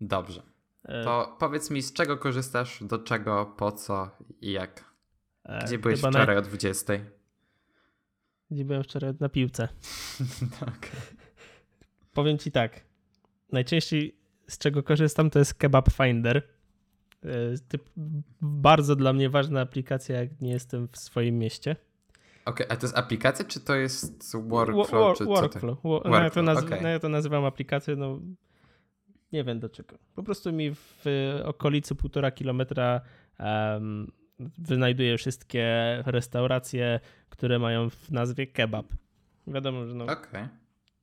Dobrze. To powiedz mi, z czego korzystasz, do czego, po co i jak? Gdzie byłeś Chyba wczoraj na... o 20? Gdzie byłem wczoraj na piłce. tak. Powiem ci tak. Najczęściej z czego korzystam to jest Kebab Finder. Typ, bardzo dla mnie ważna aplikacja, jak nie jestem w swoim mieście. Okej, okay, a to jest aplikacja, czy to jest workflow? War, czy workflow. Co to? No, ja, to naz- okay. no, ja to nazywam aplikacją, no nie wiem do czego. Po prostu mi w okolicy półtora kilometra um, wynajduje wszystkie restauracje, które mają w nazwie kebab. Wiadomo, że no. Okay.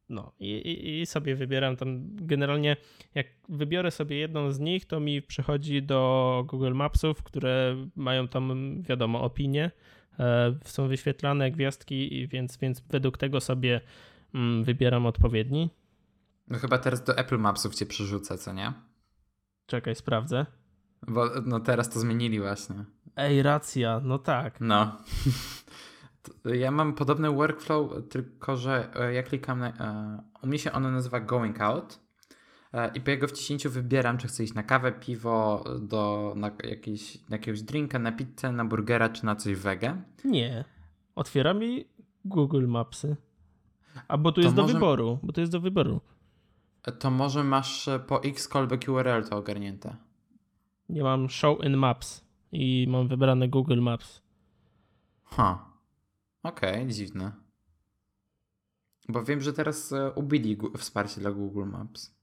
No i, i, i, sobie wybieram tam generalnie, jak wybiorę sobie jedną z nich, to mi przychodzi do Google Mapsów, które mają tam, wiadomo, opinie, e, są wyświetlane gwiazdki, więc, więc według tego sobie mm, wybieram odpowiedni. No chyba teraz do Apple Mapsów cię przerzucę, co nie? Czekaj, sprawdzę. Bo no teraz to zmienili właśnie. Ej, racja, no tak. No. Ja mam podobny workflow, tylko że e, ja klikam na. E, u mnie się ono nazywa Going Out. E, I po jego wciśnięciu wybieram, czy chcę iść na kawę, piwo, do, na, jakiś, na jakiegoś drinka, na pizzę, na burgera, czy na coś wege. Nie. Otwiera mi Google Mapsy. A bo tu jest do wyboru. Bo to jest do wyboru. To może masz po x callback URL to ogarnięte. Nie mam show in maps i mam wybrane Google Maps. Ha. Okej, okay, dziwne. Bo wiem, że teraz e, ubili wsparcie dla Google Maps.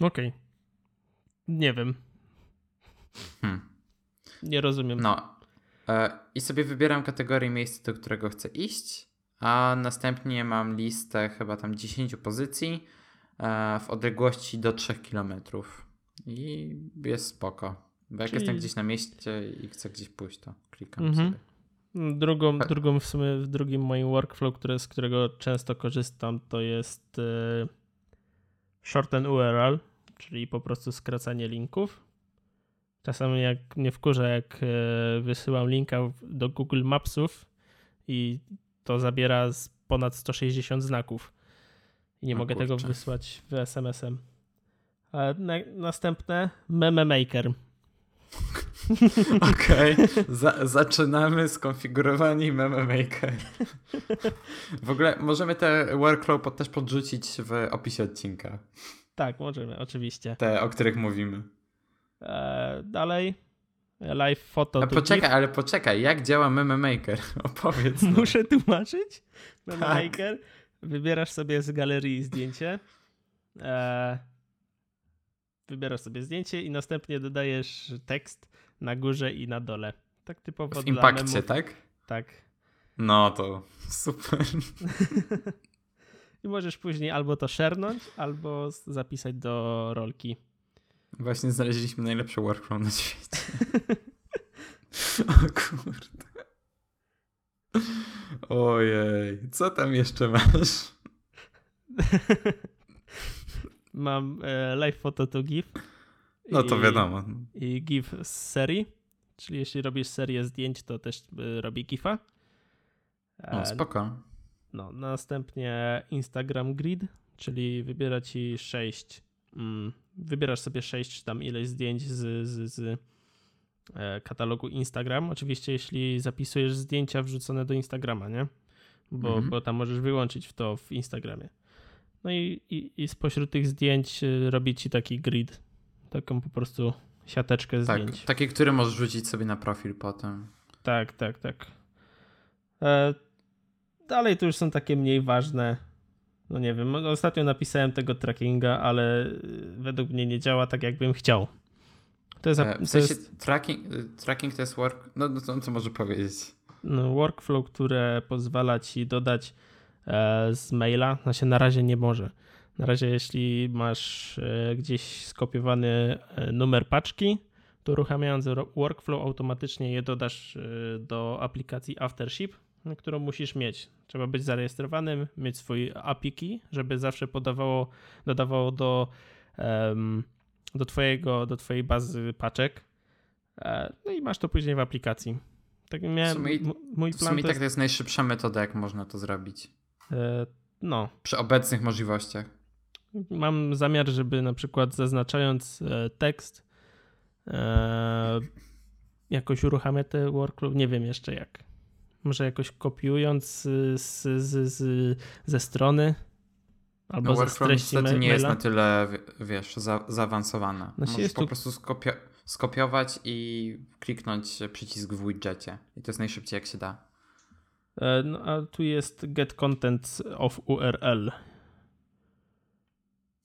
Okej. Okay. Nie wiem. Hmm. Nie rozumiem. No. E, I sobie wybieram kategorię miejsca, do którego chcę iść, a następnie mam listę chyba tam 10 pozycji e, w odległości do 3 km. I jest spoko. Bo jak Czyli... jestem gdzieś na mieście i chcę gdzieś pójść, to klikam mhm. sobie. Drugą, tak. drugą w sumie, w drugim moim workflow, które, z którego często korzystam, to jest e, shorten URL, czyli po prostu skracanie linków. Czasami jak mnie wkurza, jak e, wysyłam linka do Google Mapsów i to zabiera ponad 160 znaków. I nie mogę kurczę. tego wysłać w SMS-em. A na, następne Meme Maker. Okej, okay. Za zaczynamy skonfigurowanie Meme Maker. W ogóle możemy te workflow też podrzucić w opisie odcinka. Tak, możemy, oczywiście. Te, o których mówimy. Eee, dalej. Live photo. A poczekaj, ale poczekaj, jak działa Meme Maker? Opowiedz. Muszę tłumaczyć? Meme tak. Maker. Wybierasz sobie z galerii zdjęcie. Eee, wybierasz sobie zdjęcie i następnie dodajesz tekst na górze i na dole. Tak typowo w impakcie, tak? Tak. No to super. I możesz później albo to szernąć, albo zapisać do rolki. Właśnie znaleźliśmy najlepszy workflow na świecie. o kurde. Ojej, co tam jeszcze masz? Mam e, live photo to GIF. No to wiadomo. I GIF z serii, czyli jeśli robisz serię zdjęć, to też e, robi GIFa. E, o, spoko. No, następnie Instagram Grid, czyli wybiera ci 6, mm, wybierasz sobie 6 czy tam ileś zdjęć z, z, z e, katalogu Instagram. Oczywiście jeśli zapisujesz zdjęcia wrzucone do Instagrama, nie? Bo, mhm. bo tam możesz wyłączyć w to w Instagramie. No i, i, i spośród tych zdjęć y, robi ci taki grid, taką po prostu siateczkę tak, zdjęć. Taki, który możesz rzucić sobie na profil potem. Tak, tak, tak. E, dalej to już są takie mniej ważne. No nie wiem, ostatnio napisałem tego trackinga, ale y, według mnie nie działa tak, jakbym chciał. To jest, e, w sensie to jest... Tracking, y, tracking to jest work... No, no co, co może powiedzieć? No, workflow, które pozwala ci dodać z maila, znaczy na razie nie może. Na razie jeśli masz e, gdzieś skopiowany e, numer paczki, to uruchamiając workflow automatycznie je dodasz do aplikacji Aftership, którą musisz mieć. Trzeba być zarejestrowanym, mieć swój API key, żeby zawsze podawało, dodawało do, do, twojego, do twojej bazy paczek. E, no i masz to później w aplikacji. Tak miałem, w sumie, mój w plan sumie to tak jest, to jest najszybsza metoda, jak można to zrobić. E, no, Przy obecnych możliwościach. mam zamiar, żeby na przykład zaznaczając e, tekst e, jakoś uruchamiać te workflow, nie wiem jeszcze jak. Może jakoś kopiując z, z, z, z, ze strony albo No, ze workflow treści niestety nie jest na tyle, wiesz, za, zaawansowana. Znaczy Możesz po tu- prostu skopio- skopiować i kliknąć przycisk w widgetie. I to jest najszybciej jak się da. E, No, a tu jest get content of URL.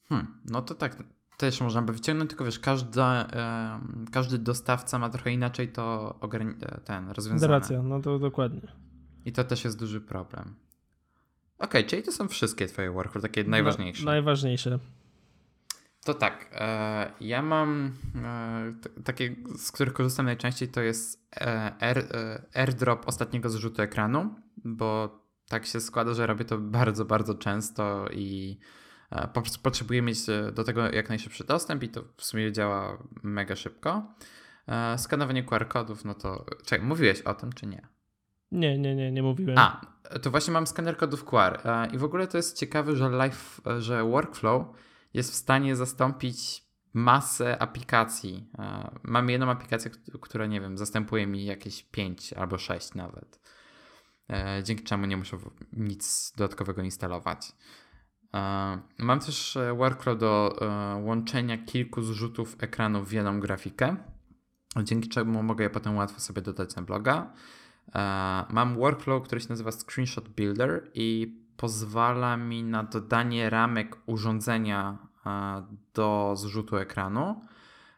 Hmm, no to tak, też można by wyciągnąć, tylko wiesz, każda, każdy dostawca ma trochę inaczej to e, ten rozwiązane. Racja, no to dokładnie. I to też jest duży problem. Okej, czyli to są wszystkie twoje workflow, takie najważniejsze. Najważniejsze. To tak, e, ja mam e, takie, z których korzystam najczęściej, to jest e, air, e, airdrop ostatniego zrzutu ekranu, bo tak się składa, że robię to bardzo, bardzo często i e, po prostu potrzebuję mieć do tego jak najszybszy dostęp i to w sumie działa mega szybko. E, skanowanie QR-kodów, no to. Czekaj, mówiłeś o tym, czy nie? Nie, nie, nie, nie mówiłem. A, to właśnie mam skaner kodów QR. I w ogóle to jest ciekawe, że live, że workflow jest w stanie zastąpić masę aplikacji. E, Mam jedną aplikację, która, nie wiem, zastępuje mi jakieś 5 albo 6 nawet. E, Dzięki czemu nie muszę nic dodatkowego instalować. E, Mam też workflow do łączenia kilku zrzutów ekranu w jedną grafikę, dzięki czemu mogę je potem łatwo sobie dodać na bloga. Mam workflow, który się nazywa Screenshot Builder i pozwala mi na dodanie ramek urządzenia e, do zrzutu ekranu.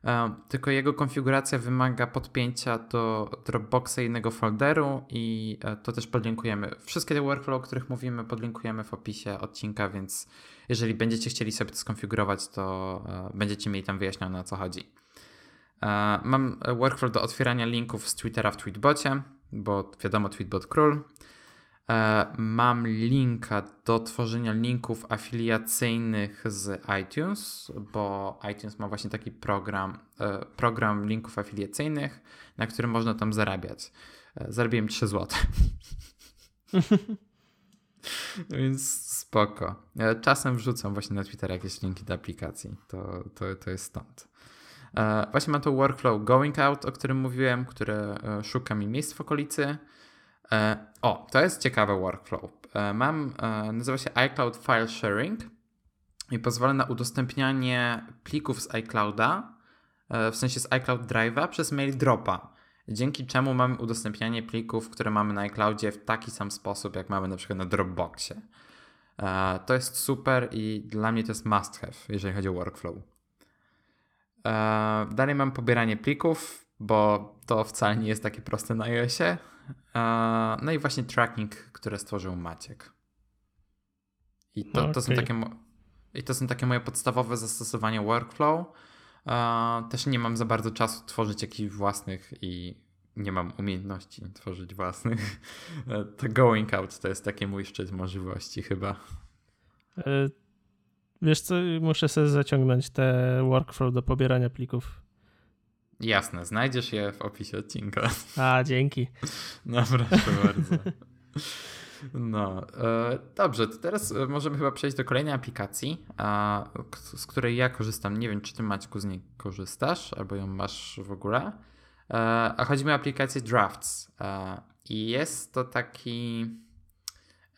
E, Tylko jego konfiguracja wymaga podpięcia do Dropboxa jednego folderu i e, to też podlinkujemy. Wszystkie te workflow, o których mówimy, podlinkujemy w opisie odcinka, więc jeżeli będziecie chcieli sobie to skonfigurować, to będziecie mieli tam wyjaśnione o co chodzi. Mam workflow do otwierania linków z Twittera w Tweetbocie, bo wiadomo, Tweetbot król. E, Mam linka do tworzenia linków afiliacyjnych z iTunes, bo iTunes ma właśnie taki program, e, program linków afiliacyjnych, na którym można tam zarabiać. E, Zarobiłem 3 zł. Więc spoko. Czasem wrzucam właśnie na Twittera jakieś linki do aplikacji. To, to, to jest stąd. Właśnie mam to workflow Going Out, o którym mówiłem, które szuka mi miejsc w okolicy. E, O, to jest ciekawe workflow. E, Mam, e, nazywa się iCloud File Sharing i pozwala na udostępnianie plików z iClouda, w sensie z iCloud Drive'a przez mail dropa. Dzięki czemu mamy udostępnianie plików, które mamy na iCloudzie w taki sam sposób, jak mamy na przykład na Dropboxie. To jest super i dla mnie to jest must have, jeżeli chodzi o workflow. Dalej mam pobieranie plików, bo to wcale nie jest takie proste na iOSie. No i właśnie tracking, które stworzył Maciek. I to, to, są, takie, I to są takie moje podstawowe zastosowania workflow. Też nie mam za bardzo czasu tworzyć jakichś własnych i nie mam umiejętności tworzyć własnych. E, To going out to jest taki mój szczyt możliwości chyba. E, Wiesz co, muszę sobie zaciągnąć te workflow do pobierania plików. Jasne, znajdziesz je w opisie odcinka. A, dzięki. No, proszę bardzo. No, e, dobrze, to teraz e, możemy chyba przejść do kolejnej aplikacji, z której ja korzystam. Nie wiem, czy ty Maćku z niej korzystasz, albo ją masz w ogóle. E, a chodzi mi o aplikację Drafts. I jest to taki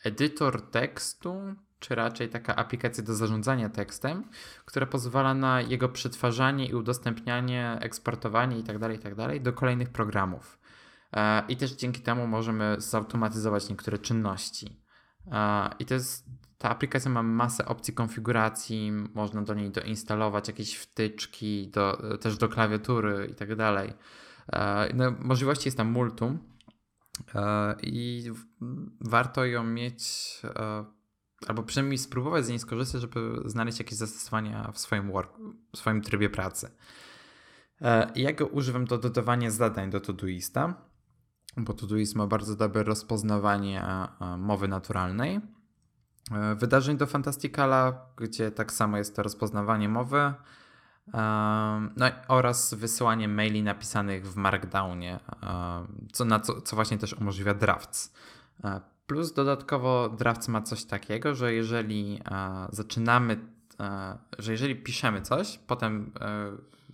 edytor tekstu, czy raczej taka aplikacja do zarządzania tekstem, która pozwala na jego przetwarzanie i udostępnianie, eksportowanie itd., itd. do kolejnych programów. E, I też dzięki temu możemy zautomatyzować niektóre czynności. E, I to jest, ta aplikacja ma masę opcji konfiguracji, można do niej doinstalować jakieś wtyczki, do, też do klawiatury i tak. E, No, możliwości jest tam multum i warto ją mieć, albo przynajmniej spróbować z niej skorzystać, żeby znaleźć jakieś zastosowania w swoim, work, w swoim trybie pracy. E, Ja go używam do dodawania zadań do Todoista. bo Todoist ma bardzo dobre rozpoznawanie mowy naturalnej. Wydarzeń do Fantasticala, gdzie tak samo jest to rozpoznawanie mowy. No oraz wysyłanie maili napisanych w Markdownie, co, na co, co właśnie też umożliwia drafts. Plus dodatkowo Drafts ma coś takiego, że jeżeli e, zaczynamy, e, że jeżeli piszemy coś, potem e,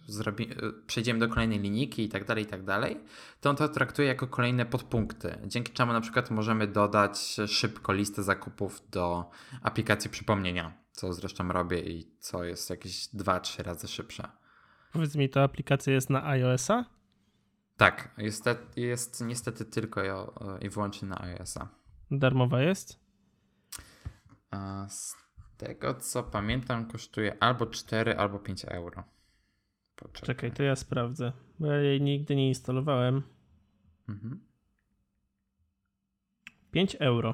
zrobi, przejdziemy do kolejnej linijki i tak dalej, i tak dalej, to on to traktuje jako kolejne podpunkty, dzięki czemu na przykład możemy dodać szybko listę zakupów do aplikacji przypomnienia, co zresztą robię i co jest jakieś 2-3 razy szybsze. Powiedz mi, ta aplikacja jest na iOS-a? Tak, jest, jest niestety tylko i wyłącznie na iOS-a. Darmowa jest? A z tego co pamiętam, kosztuje albo 4, albo 5 euro. Poczekaj. Czekaj, to ja sprawdzę, bo ja jej nigdy nie instalowałem. Mhm. 5 euro.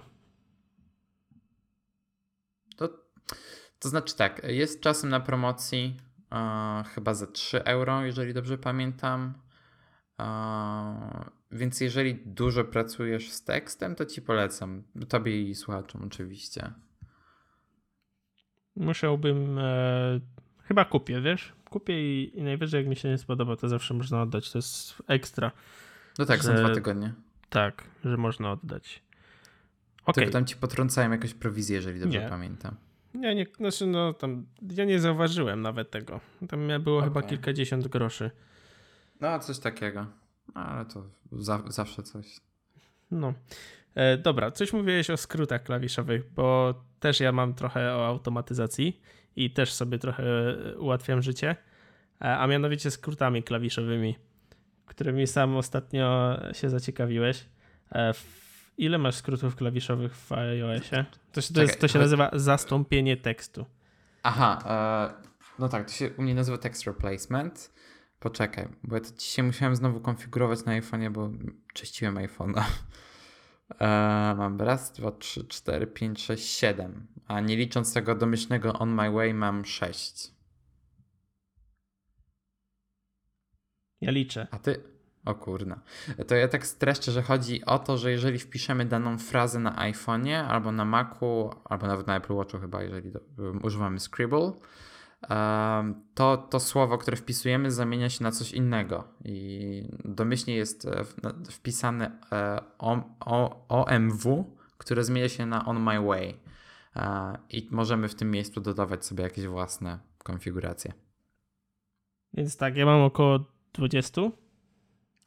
To, to znaczy tak, jest czasem na promocji uh, chyba za 3 euro, jeżeli dobrze pamiętam. Uh, więc jeżeli dużo pracujesz z tekstem, to ci polecam. Tobie i słuchaczom oczywiście. Musiałbym. E, chyba kupię, wiesz? Kupię i, i, najwyżej, jak mi się nie spodoba, to zawsze można oddać. To jest ekstra. No tak, że, są dwa tygodnie. Tak, że można oddać. Okay. tam ci potrącają jakąś prowizję, jeżeli dobrze nie. pamiętam. Nie, nie, znaczy no tam, ja nie zauważyłem nawet tego. Tam było okay. chyba kilkadziesiąt groszy. No, coś takiego. Ale to za, zawsze coś. No. E, dobra, coś mówiłeś o skrótach klawiszowych, bo też ja mam trochę o automatyzacji i też sobie trochę ułatwiam życie, e, a mianowicie skrótami klawiszowymi, którymi sam ostatnio się zaciekawiłeś. E, ile masz skrótów klawiszowych w iOSie? To się, to, jest, to się nazywa zastąpienie tekstu. Aha, e, no tak, to się u mnie nazywa text replacement. Poczekaj, bo ja to dzisiaj musiałem znowu konfigurować na iPhone'ie, bo czyściłem iPhone'a. Eee, mam raz, dwa, trzy, cztery, pięć, sześć, siedem. A nie licząc tego domyślnego On My Way mam sześć. Ja liczę. A ty? O kurna. To ja tak streszczę, że chodzi o to, że jeżeli wpiszemy daną frazę na iPhone'ie albo na Macu, albo nawet na Apple Watchu chyba, jeżeli do, używamy Scribble, to, to słowo, które wpisujemy, zamienia się na coś innego. I domyślnie jest e, wpisane e, OMW, które zmienia się na On My Way. E, I możemy w tym miejscu dodawać sobie jakieś własne konfiguracje. Więc tak, ja mam około 20.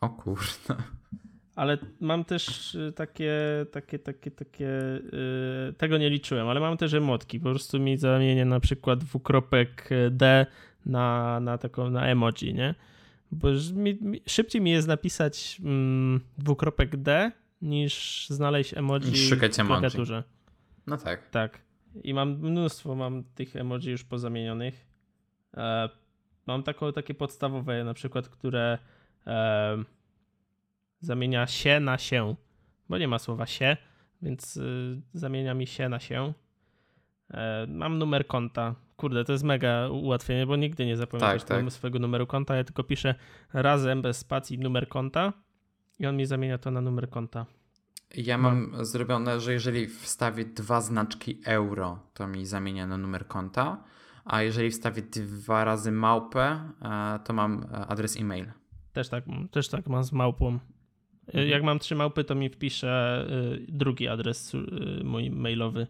O kurde ale mam też y, takie, takie, takie, takie, yy, tego nie liczyłem, ale mam też emotki, po prostu mi zamienię na przykład dwukropek D na, na taką, na emoji, nie? Bo mi, mi, szybciej mi jest napisać mm, dwukropek D niż znaleźć emoji niż szukać w klawiaturze. No tak. Tak. I mam mnóstwo mam tych emoji już pozamienionych. E, mam taką, takie podstawowe na przykład, które e, zamienia się na się, bo nie ma słowa się, więc y, zamienia mi się na się. E, mam numer konta. Kurde, to jest mega ułatwienie, bo nigdy nie zapamiętasz tak, tak. swojego numeru konta. Ja tylko piszę razem bez spacji numer konta i on mi zamienia to na numer konta. Ja mam no. zrobione, że jeżeli wstawię dwa znaczki euro, to mi zamienia na numer konta, a jeżeli wstawię dwa razy małpę, e, to mam e, adres e-mail. Też tak, też tak mam z małpą. Mhm. Jak mam trzy małpy, to mi wpisze y, drugi adres y, mój mailowy.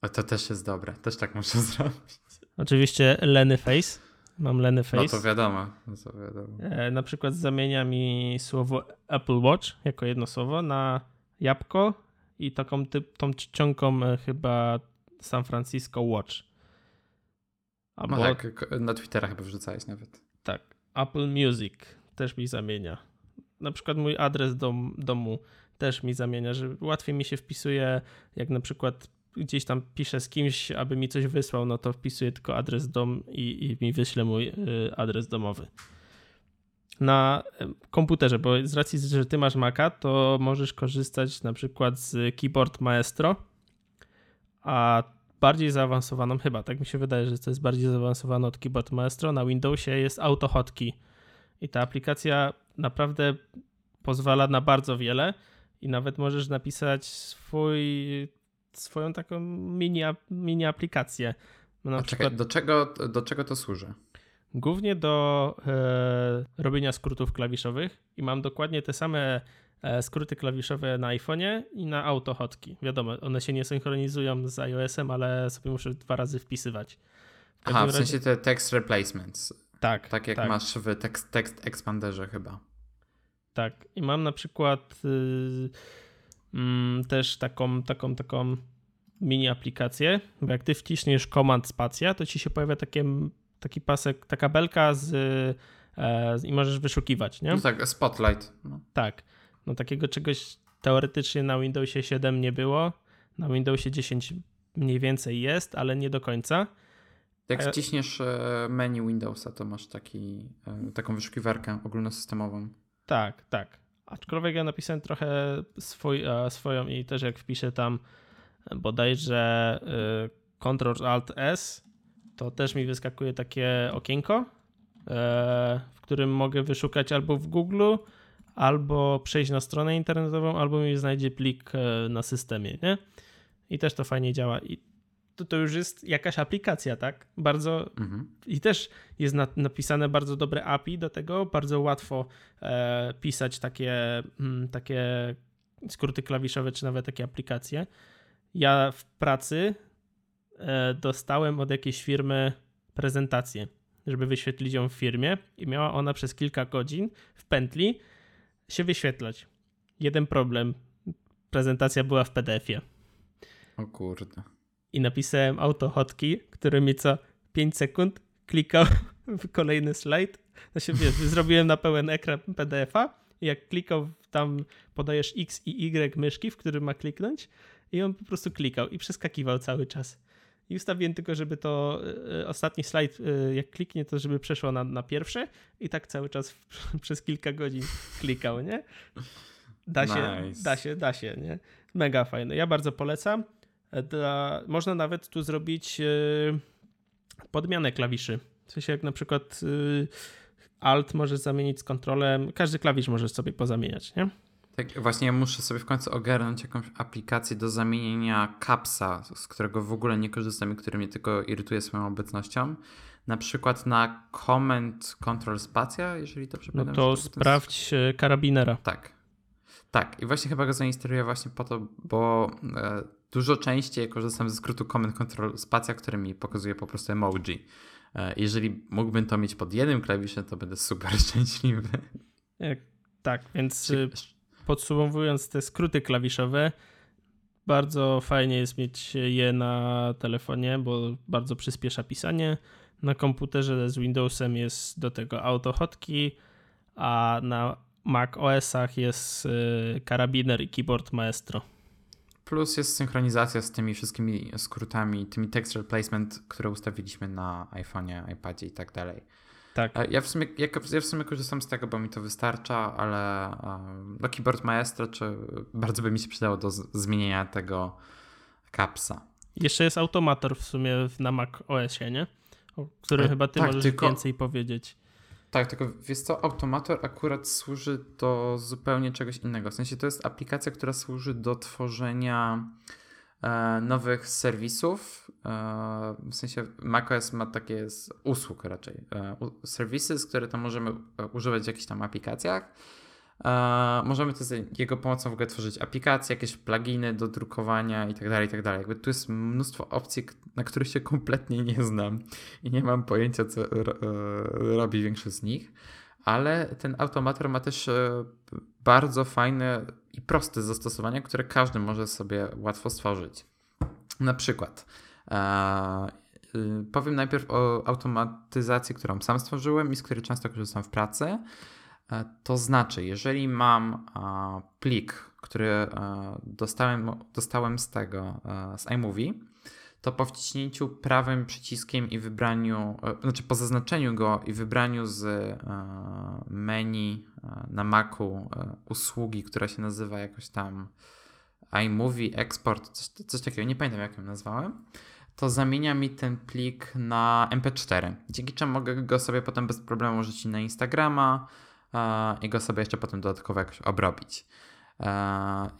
A to też jest dobre. Też tak muszę zrobić. Oczywiście Lenny Face. Mam Lenny Face. No to wiadomo. No to wiadomo. E, na przykład zamienia mi słowo Apple Watch jako jedno słowo na jabłko i taką typ, tą czcionką e, chyba San Francisco Watch. Albo, no tak, na Twittera chyba wrzucałeś nawet. Tak. Apple Music też mi zamienia na przykład mój adres dom, domu też mi zamienia, że łatwiej mi się wpisuje, jak na przykład gdzieś tam piszę z kimś, aby mi coś wysłał, no to wpisuję tylko adres dom i, i mi wyśle mój y, adres domowy. Na komputerze, bo z racji, że ty masz Maca, to możesz korzystać na przykład z Keyboard Maestro, a bardziej zaawansowaną, chyba tak mi się wydaje, że to jest bardziej zaawansowane od Keyboard Maestro, na Windowsie jest AutoHotkey i ta aplikacja naprawdę pozwala na bardzo wiele i nawet możesz napisać swój, swoją taką mini, mini aplikację. No na A przykład... czekaj, do czego, do czego to służy? Głównie do e, robienia skrótów klawiszowych i mam dokładnie te same e, skróty klawiszowe na iPhone'ie i na autohotki. Wiadomo, one się nie synchronizują z iOS-em, ale sobie muszę dwa razy wpisywać. W Aha, w razie... sensie te text replacements. Tak. Tak jak tak. masz w tekst, tekst expanderze chyba. Tak. I mam na przykład y, mm, też taką, taką, taką mini aplikację, bo jak ty wciśniesz command spacja, to ci się pojawia takie, taki pasek, taka belka z, e, i możesz wyszukiwać, nie? No tak, spotlight. No. Tak. No takiego czegoś teoretycznie na Windowsie 7 nie było. Na Windowsie 10 mniej więcej jest, ale nie do końca. Jak e, wciśniesz e, menu Windowsa, to masz taki, e, taką wyszukiwarkę ogólnosystemową. Tak, tak. Aczkolwiek ja napisałem trochę swój, swoją i też jak wpiszę tam bodajże Ctrl Alt S, to też mi wyskakuje takie okienko, w którym mogę wyszukać albo w Google, albo przejść na stronę internetową, albo mi znajdzie plik na systemie, nie? I też to fajnie działa. I to, to już jest jakaś aplikacja, tak? Bardzo mhm. i też jest na, napisane bardzo dobre API do tego, bardzo łatwo e, pisać takie, m, mm, takie skróty klawiszowe, czy nawet takie aplikacje. Ja w pracy e, dostałem od jakiejś firmy prezentację, żeby wyświetlić ją w firmie i miała ona przez kilka godzin w pętli się wyświetlać. Jeden problem. Prezentacja była w PDF-ie. O kurde i napisałem autohotki, które mi co 5 sekund klikał w kolejny slajd. Znaczy, wiesz, zrobiłem na pełen ekran PDF-a i jak klikał tam, podajesz X i Y myszki, w którym ma kliknąć i on po prostu klikał i przeskakiwał cały czas. I ustawiłem tylko, żeby to y, ostatni slajd, y, jak kliknie, to żeby przeszło na, na pierwsze i tak cały czas w, przez kilka godzin klikał, nie? Da się, nice. da się, da się, nie? Mega fajne. Ja bardzo polecam. Dla, można nawet tu zrobić e, podmianę klawiszy. W sensie jak na przykład e, Alt możesz zamienić z kontrolem, każdy klawisz możesz sobie pozamieniać, nie? Tak, właśnie ja muszę sobie w końcu ogarnąć jakąś aplikację do zamienienia kapsa, z którego w ogóle nie korzystam i który mnie tylko irytuje swoją obecnością. Na przykład na Command Control Spacja, jeżeli to przypominam. No to sprawdź ten... karabinera. Tak. Tak, i właśnie chyba go zainstaluję właśnie po to, bo e, dużo częściej korzystam ze skrótu Command Control Spacja, który mi pokazuje po prostu emoji. E, jeżeli mógłbym to mieć pod jednym klawiszem, to będę super szczęśliwy. Tak, więc y, podsumowując te skróty klawiszowe, bardzo fajnie jest mieć je na telefonie, bo bardzo przyspiesza pisanie. Na komputerze z Windowsem jest do tego autohotki, a na Mac OS-ach jest y, karabiner i keyboard Maestro. Plus jest synchronizacja z tymi wszystkimi skrótami, tymi text replacement, które ustawiliśmy na iPhone'ie, iPadzie i tak dalej. Tak. Ja w, sumie, ja, ja w sumie korzystam z tego, bo mi to wystarcza, ale do Keyboard Maestro czy bardzo by mi się przydało do zmienienia tego kapsa. Jeszcze jest automator w sumie na Mac OS-ie, nie? O którym e, chyba ty tak, możesz tylko... więcej powiedzieć. Tak, tylko wiesz co, Automator akurat służy do zupełnie czegoś innego. W sensie to jest aplikacja, która służy do tworzenia e, nowych serwisów. E, w sensie macOS ma takie z usług raczej. E, serwisy, które to możemy e, używać w jakichś tam aplikacjach możemy to z jego pomocą w ogóle tworzyć aplikacje, jakieś pluginy do drukowania i tak dalej, i tak. Jakby tu jest mnóstwo opcji, na których się kompletnie nie znam i nie mam pojęcia, co e, robi większość z nich, ale ten automator ma też e, bardzo fajne i proste zastosowania, które każdy może sobie łatwo stworzyć. Na przykład y, powiem najpierw o automatyzacji, którą sam stworzyłem i z której często korzystam w pracy. E, to znaczy, jeżeli mam plik, który e, dostałem, dostałem z tego, e, z iMovie, to po wciśnięciu prawym przyciskiem i wybraniu, znaczy po zaznaczeniu go i wybraniu z menu na Macu usługi, która się nazywa jakoś tam iMovie Export, coś, coś takiego, nie pamiętam jak ją nazwałem, to zamienia mi ten plik na MP4, dzięki czemu mogę go sobie potem bez problemu użyć na Instagrama, i go sobie jeszcze potem dodatkowo jakoś obrobić.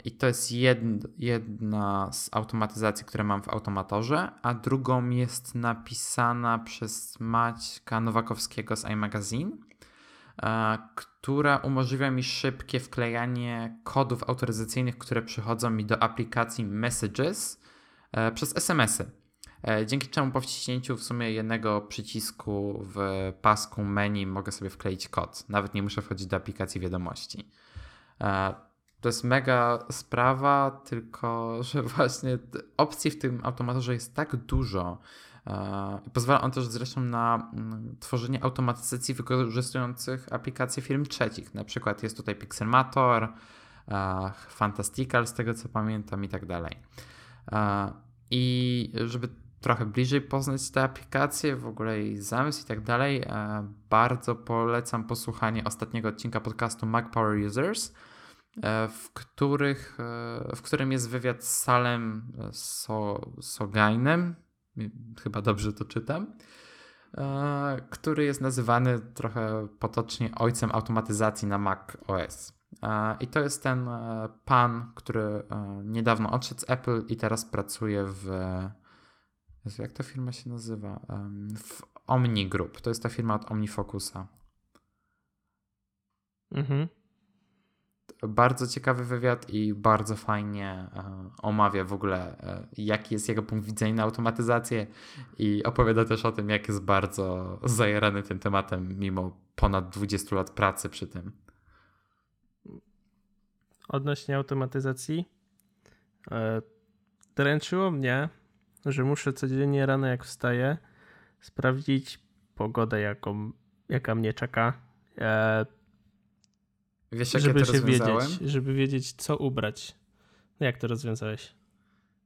I to jest jedna z automatyzacji, które mam w automatorze, a drugą jest napisana przez Maćka Nowakowskiego z iMagazine, która umożliwia mi szybkie wklejanie kodów autoryzacyjnych, które przychodzą mi do aplikacji Messages e, przez SMS-y. E, dzięki czemu po wciśnięciu w sumie jednego przycisku w pasku menu mogę sobie wkleić kod. Nawet nie muszę wchodzić do aplikacji wiadomości. E, to jest mega sprawa, tylko że właśnie opcji w tym automatorze jest tak dużo. E, pozwala on też zresztą na mm, tworzenie automatyzacji wykorzystujących aplikacje firm trzecich. Na przykład jest tutaj Pixelmator, Fantastical z tego co pamiętam i tak dalej. I żeby trochę bliżej poznać te aplikacje, w ogóle jej zamysł i tak dalej, e, bardzo polecam posłuchanie ostatniego odcinka podcastu Mac Power Users, e, w, których, e, w którym jest wywiad z Salem so, Sogainem, chyba dobrze to czytam, który jest nazywany trochę potocznie ojcem automatyzacji na Mac OS. I to jest ten pan, który niedawno odszedł z Apple i teraz pracuje w Jezu, jak ta firma się nazywa? W Omni Group. To jest ta firma od OmniFocusa. Mhm. Bardzo ciekawy wywiad i bardzo fajnie omawia w ogóle, e, jaki jest jego punkt widzenia na automatyzację i opowiada też o tym, jak jest bardzo zajarany tym tematem, mimo ponad 20 lat pracy przy tym. Odnośnie automatyzacji, e, dręczyło mnie, że muszę codziennie rano jak wstaję sprawdzić pogodę, jaką, jaka mnie czeka. E, Wiesz, żeby ja się wiedzieć, żeby wiedzieć, co ubrać. No jak to rozwiązałeś?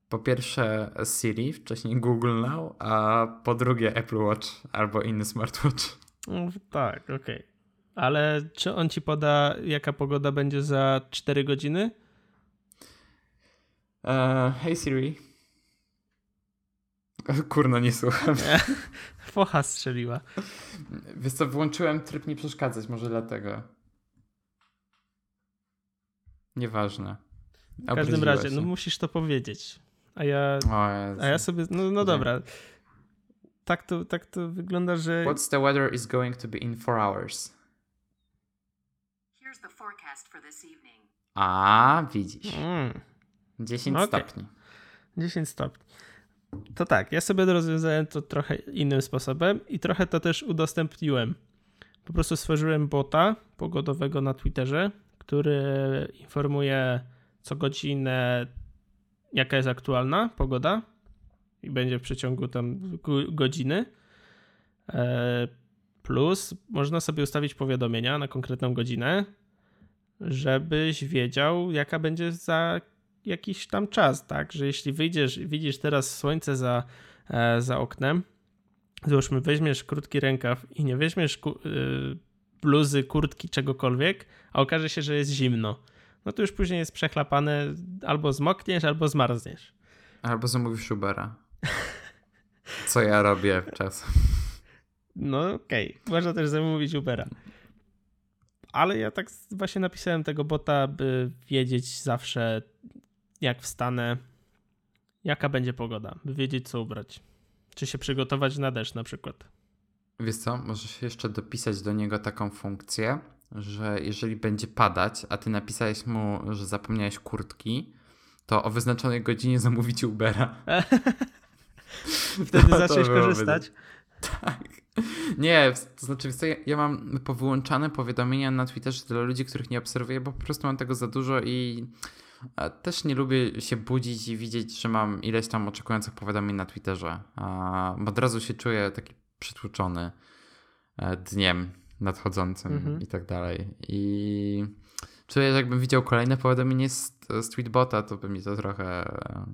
Po pierwsze Siri, wcześniej Google Now, a po drugie Apple Watch albo inny smartwatch. No, tak, okej. Okay. Ale czy on ci poda, jaka pogoda będzie za 4 godziny? Uh, hey Siri, Kurno, nie słucham. Focha strzeliła. Wiesz co, włączyłem tryb nie przeszkadzać, może dlatego. Nieważne. W każdym razie, no musisz to powiedzieć. A ja, a ja sobie, no, no dobra. Tak to, tak to wygląda, że... What's the weather is going to be in four hours? Here's the forecast for this evening. A, widzisz. Mm. 10 okay. stopni. 10 stopni. To tak, ja sobie rozwiązałem to trochę innym sposobem i trochę to też udostępniłem. Po prostu stworzyłem bota pogodowego na Twitterze, który informuje co godzinę, jaka jest aktualna pogoda i będzie w przeciągu tam godziny. E, plus można sobie ustawić powiadomienia na konkretną godzinę, żebyś wiedział, jaka będzie za jakiś tam czas, tak? Że jeśli wyjdziesz, widzisz teraz słońce za, e, za oknem, załóżmy, weźmiesz krótki rękaw i nie weźmiesz ku, y, bluzy, kurtki, czegokolwiek, a okaże się, że jest zimno, no to już później jest przechlapane, albo zmokniesz, albo zmarzniesz. Albo zamówisz Ubera. Co ja robię czasem. No okej, okay. można też zamówić Ubera. Ale ja tak właśnie napisałem tego bota, by wiedzieć zawsze, jak wstanę, jaka będzie pogoda, by wiedzieć, co ubrać. Czy się przygotować na deszcz na przykład. Wiesz co, możesz jeszcze dopisać do niego taką funkcję, że jeżeli będzie padać, a ty napisałeś mu, że zapomniałeś kurtki, to o wyznaczonej godzinie zamówić Ubera. Wtedy to, zaczniesz to korzystać. Tak. Nie, to znaczy, ja, ja mam powyłączane powiadomienia na Twitterze dla ludzi, których nie obserwuję, bo po prostu mam tego za dużo i też nie lubię się budzić i widzieć, że mam ileś tam oczekujących powiadomień na Twitterze, bo od razu się czuję taki przytłuczony e, dniem nadchodzącym mhm. i tak dalej. I czuję, że jakbym widział kolejne powiadomienie z, z tweetbota, to by mi to trochę e,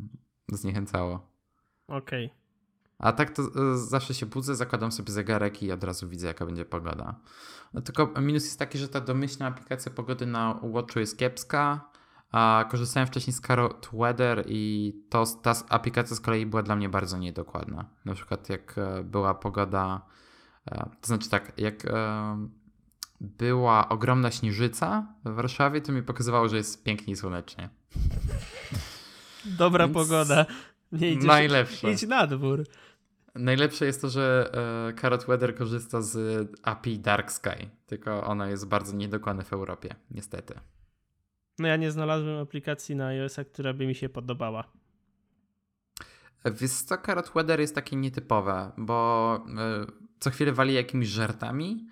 zniechęcało. Okej. Okay. A tak to e, zawsze się budzę, zakładam sobie zegarek i od razu widzę, jaka będzie pogoda. No tylko minus jest taki, że ta domyślna aplikacja pogody na Watchu jest kiepska, a korzystałem wcześniej z Carrot Weather i to, ta aplikacja z kolei była dla mnie bardzo niedokładna. Na przykład jak e, była pogoda, e, to znaczy tak, jak była ogromna śnieżyca w Warszawie, to mi pokazywało, że jest pięknie i słonecznie. Dobra Więc pogoda. Nie idziesz, Najlepsze. Idź na dwór. Najlepsze jest to, że e, Carrot Weather korzysta z API Dark Sky, tylko ona jest bardzo niedokładna w Europie, niestety. No ja nie znalazłem aplikacji na iOS-a, która by mi się podobała. Wiesz co, Carrot Weather jest takie nietypowe, bo e, co chwilę wali jakimiś żartami.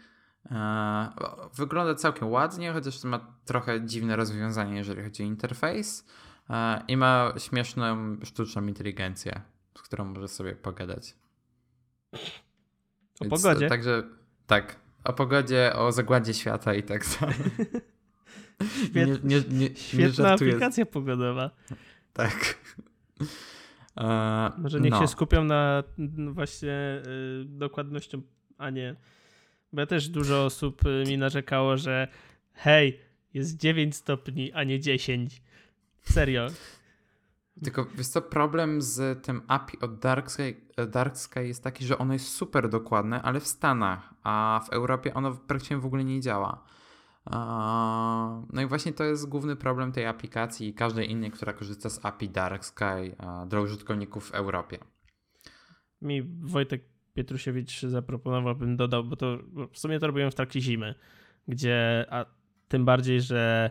E, wygląda całkiem ładnie, chociaż ma trochę dziwne rozwiązanie, jeżeli chodzi o interfejs. E, I ma śmieszną sztuczną inteligencję, z którą możesz sobie pogadać. O Więc, pogodzie. Także tak, o pogodzie, o zagładzie świata i tak dalej. Świet, nie, nie, nie, świetna aplikacja pogodowa. Tak. E, Może niech no. się skupią na właśnie y, dokładnością, a nie. Bo ja też dużo osób y, mi narzekało, że hej, jest 9 stopni, a nie 10. Serio. Tylko wiesz co, problem z tym API od Dark Sky, Dark Sky jest taki, że ono jest super dokładne, ale w Stanach, a w Europie ono praktycznie w ogóle nie działa. No i właśnie to jest główny problem tej aplikacji i każdej innej, która korzysta z API Dark Sky dla użytkowników w Europie. Mi Wojtek Pietrusiewicz zaproponował, bym dodał, bo to w sumie to robiłem w trakcie zimy, gdzie, a tym bardziej, że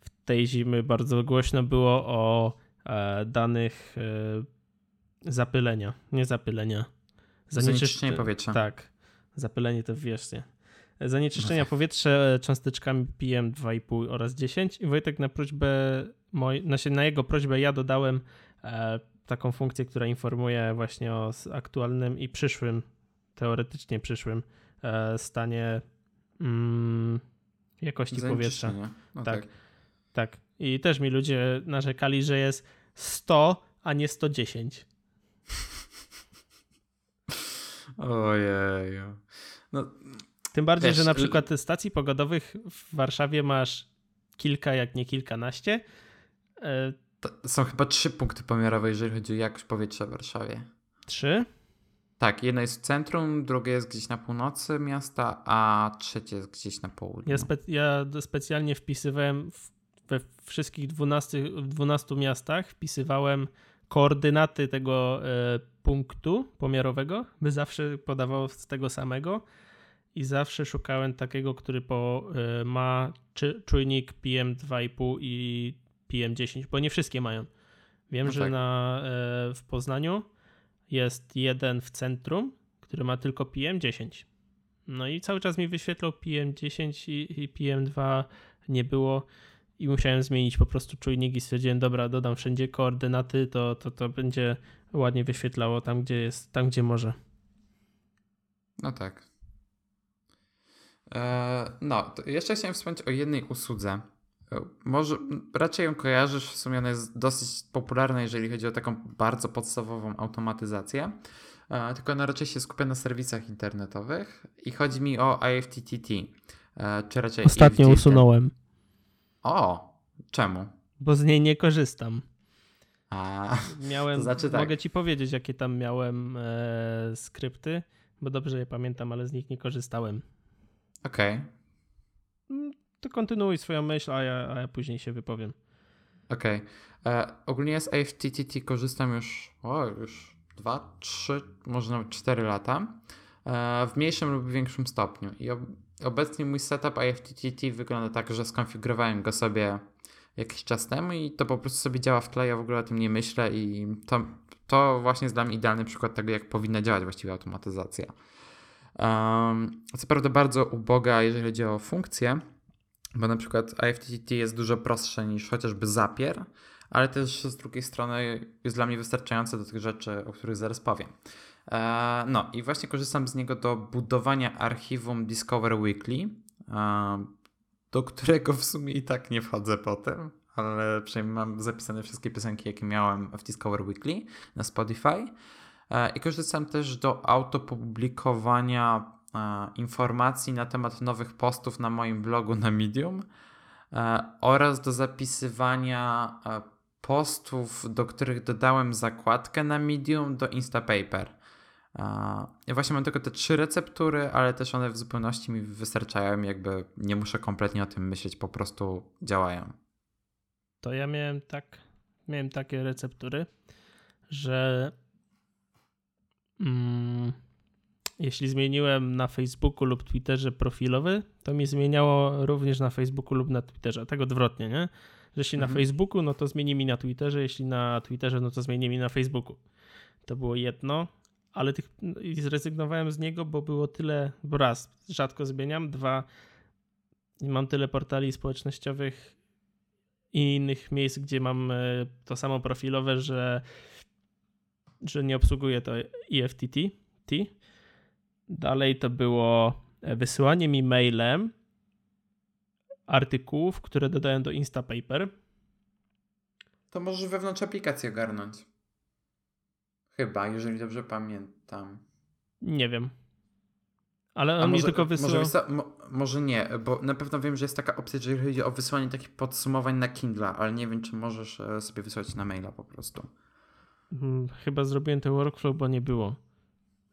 w tej zimy bardzo głośno było o e, danych e, zapylenia, nie zapylenia. Zanieczyszczenie powietrza. Tak, zapylenie to wiesz, nie. Zanieczyszczenia No tak. powietrza cząsteczkami PM2,5 oraz 10 i Wojtek na prośbę moj, znaczy na jego prośbę ja dodałem e, taką funkcję, która informuje właśnie o aktualnym i przyszłym, teoretycznie przyszłym e, stanie mm, jakości powietrza. No Tak. tak. Tak. I też mi ludzie narzekali, że jest 100, a nie 110. Ojej. No, Tym bardziej, Wiesz, że na przykład stacji pogodowych w Warszawie masz kilka, jak nie kilkanaście. E, są chyba trzy punkty pomiarowe, jeżeli chodzi o jakość powietrza w Warszawie. Trzy? Tak, jedno jest w centrum, drugie jest gdzieś na północy miasta, a trzecie jest gdzieś na południu. Ja, spe, ja specjalnie wpisywałem w, we wszystkich 12, w 12 miastach, wpisywałem koordynaty tego e, punktu pomiarowego, by zawsze podawało z tego samego i zawsze szukałem takiego, który po, e, ma czy, czujnik PM2,5 i PM10, bo nie wszystkie mają. Wiem, No że tak. na, e, w Poznaniu jest jeden w centrum, który ma tylko PM10. No i cały czas mi wyświetlał PM10 i, i PM2 nie było i musiałem zmienić po prostu czujnik i stwierdziłem, dobra, dodam wszędzie koordynaty, to, to, to będzie ładnie wyświetlało tam, gdzie jest, tam, gdzie może. No tak. E, no, to jeszcze chciałem wspomnieć o jednej usłudze. E, Może raczej ją kojarzysz, w sumie ona jest dosyć popularna, jeżeli chodzi o taką bardzo podstawową automatyzację. E, tylko ona raczej się skupia na serwisach internetowych i chodzi mi o IFTTT. Czy raczej Ostatnio IFTTT. usunąłem, O, czemu? bo z niej nie korzystam. A, Miałem, To znaczy tak. mogę ci powiedzieć, jakie tam miałem e, skrypty, bo dobrze je pamiętam, ale z nich nie korzystałem. Okej. To kontynuuj swoją myśl, a ja, a ja później się wypowiem. Okej. E, Ogólnie z IFTTT korzystam już, o, już 2, 3, może nawet 4 lata. E, w mniejszym lub większym stopniu. I ob obecnie mój setup IFTTT wygląda tak, że skonfigurowałem go sobie jakiś czas temu i to po prostu sobie działa w tle, ja w ogóle o tym nie myślę i to, to właśnie jest dla mnie idealny przykład tego, jak powinna działać właściwie automatyzacja. Co prawda bardzo uboga, jeżeli chodzi o funkcje, bo na przykład IFTTT jest dużo prostsze niż chociażby Zapier, ale też z drugiej strony jest dla mnie wystarczające do tych rzeczy, o których zaraz powiem. No i właśnie korzystam z niego do budowania archiwum Discover Weekly, do którego w sumie i tak nie wchodzę potem, ale przynajmniej mam zapisane wszystkie piosenki, jakie miałem w Discover Weekly na Spotify. E, I korzystam też do autopublikowania e, informacji na temat nowych postów na moim blogu na Medium e, oraz do zapisywania postów, do których dodałem zakładkę na Medium do Instapaper. Ja właśnie mam tylko te trzy receptury, ale też one w zupełności mi wystarczają, jakby nie muszę kompletnie o tym myśleć, po prostu działają. To ja miałem tak, miałem takie receptury, że mm, jeśli zmieniłem na Facebooku lub Twitterze profilowy, to mi zmieniało również na Facebooku lub na Twitterze. Tak odwrotnie, nie? Że jeśli mhm. na Facebooku, no to zmieni mi na Twitterze, jeśli na Twitterze, no to zmieni mi na Facebooku. To było jedno, ale tych, zrezygnowałem z niego, bo było tyle, bo raz, rzadko zmieniam, dwa, mam tyle portali społecznościowych i innych miejsc, gdzie mam e, to samo profilowe, że, że nie obsługuję to EFTT. Dalej to było e, wysyłanie mi mailem artykułów, które dodaję do Instapaper. To możesz wewnątrz aplikacji ogarnąć. Chyba, jeżeli dobrze pamiętam. Nie wiem. Ale on mi tylko wysyłał... Może, mo, może nie, bo na pewno wiem, że jest taka opcja, jeżeli chodzi o wysyłanie takich podsumowań na Kindle, ale nie wiem, czy możesz e, sobie wysłać na maila po prostu. Hmm, chyba zrobiłem ten workflow, bo nie było.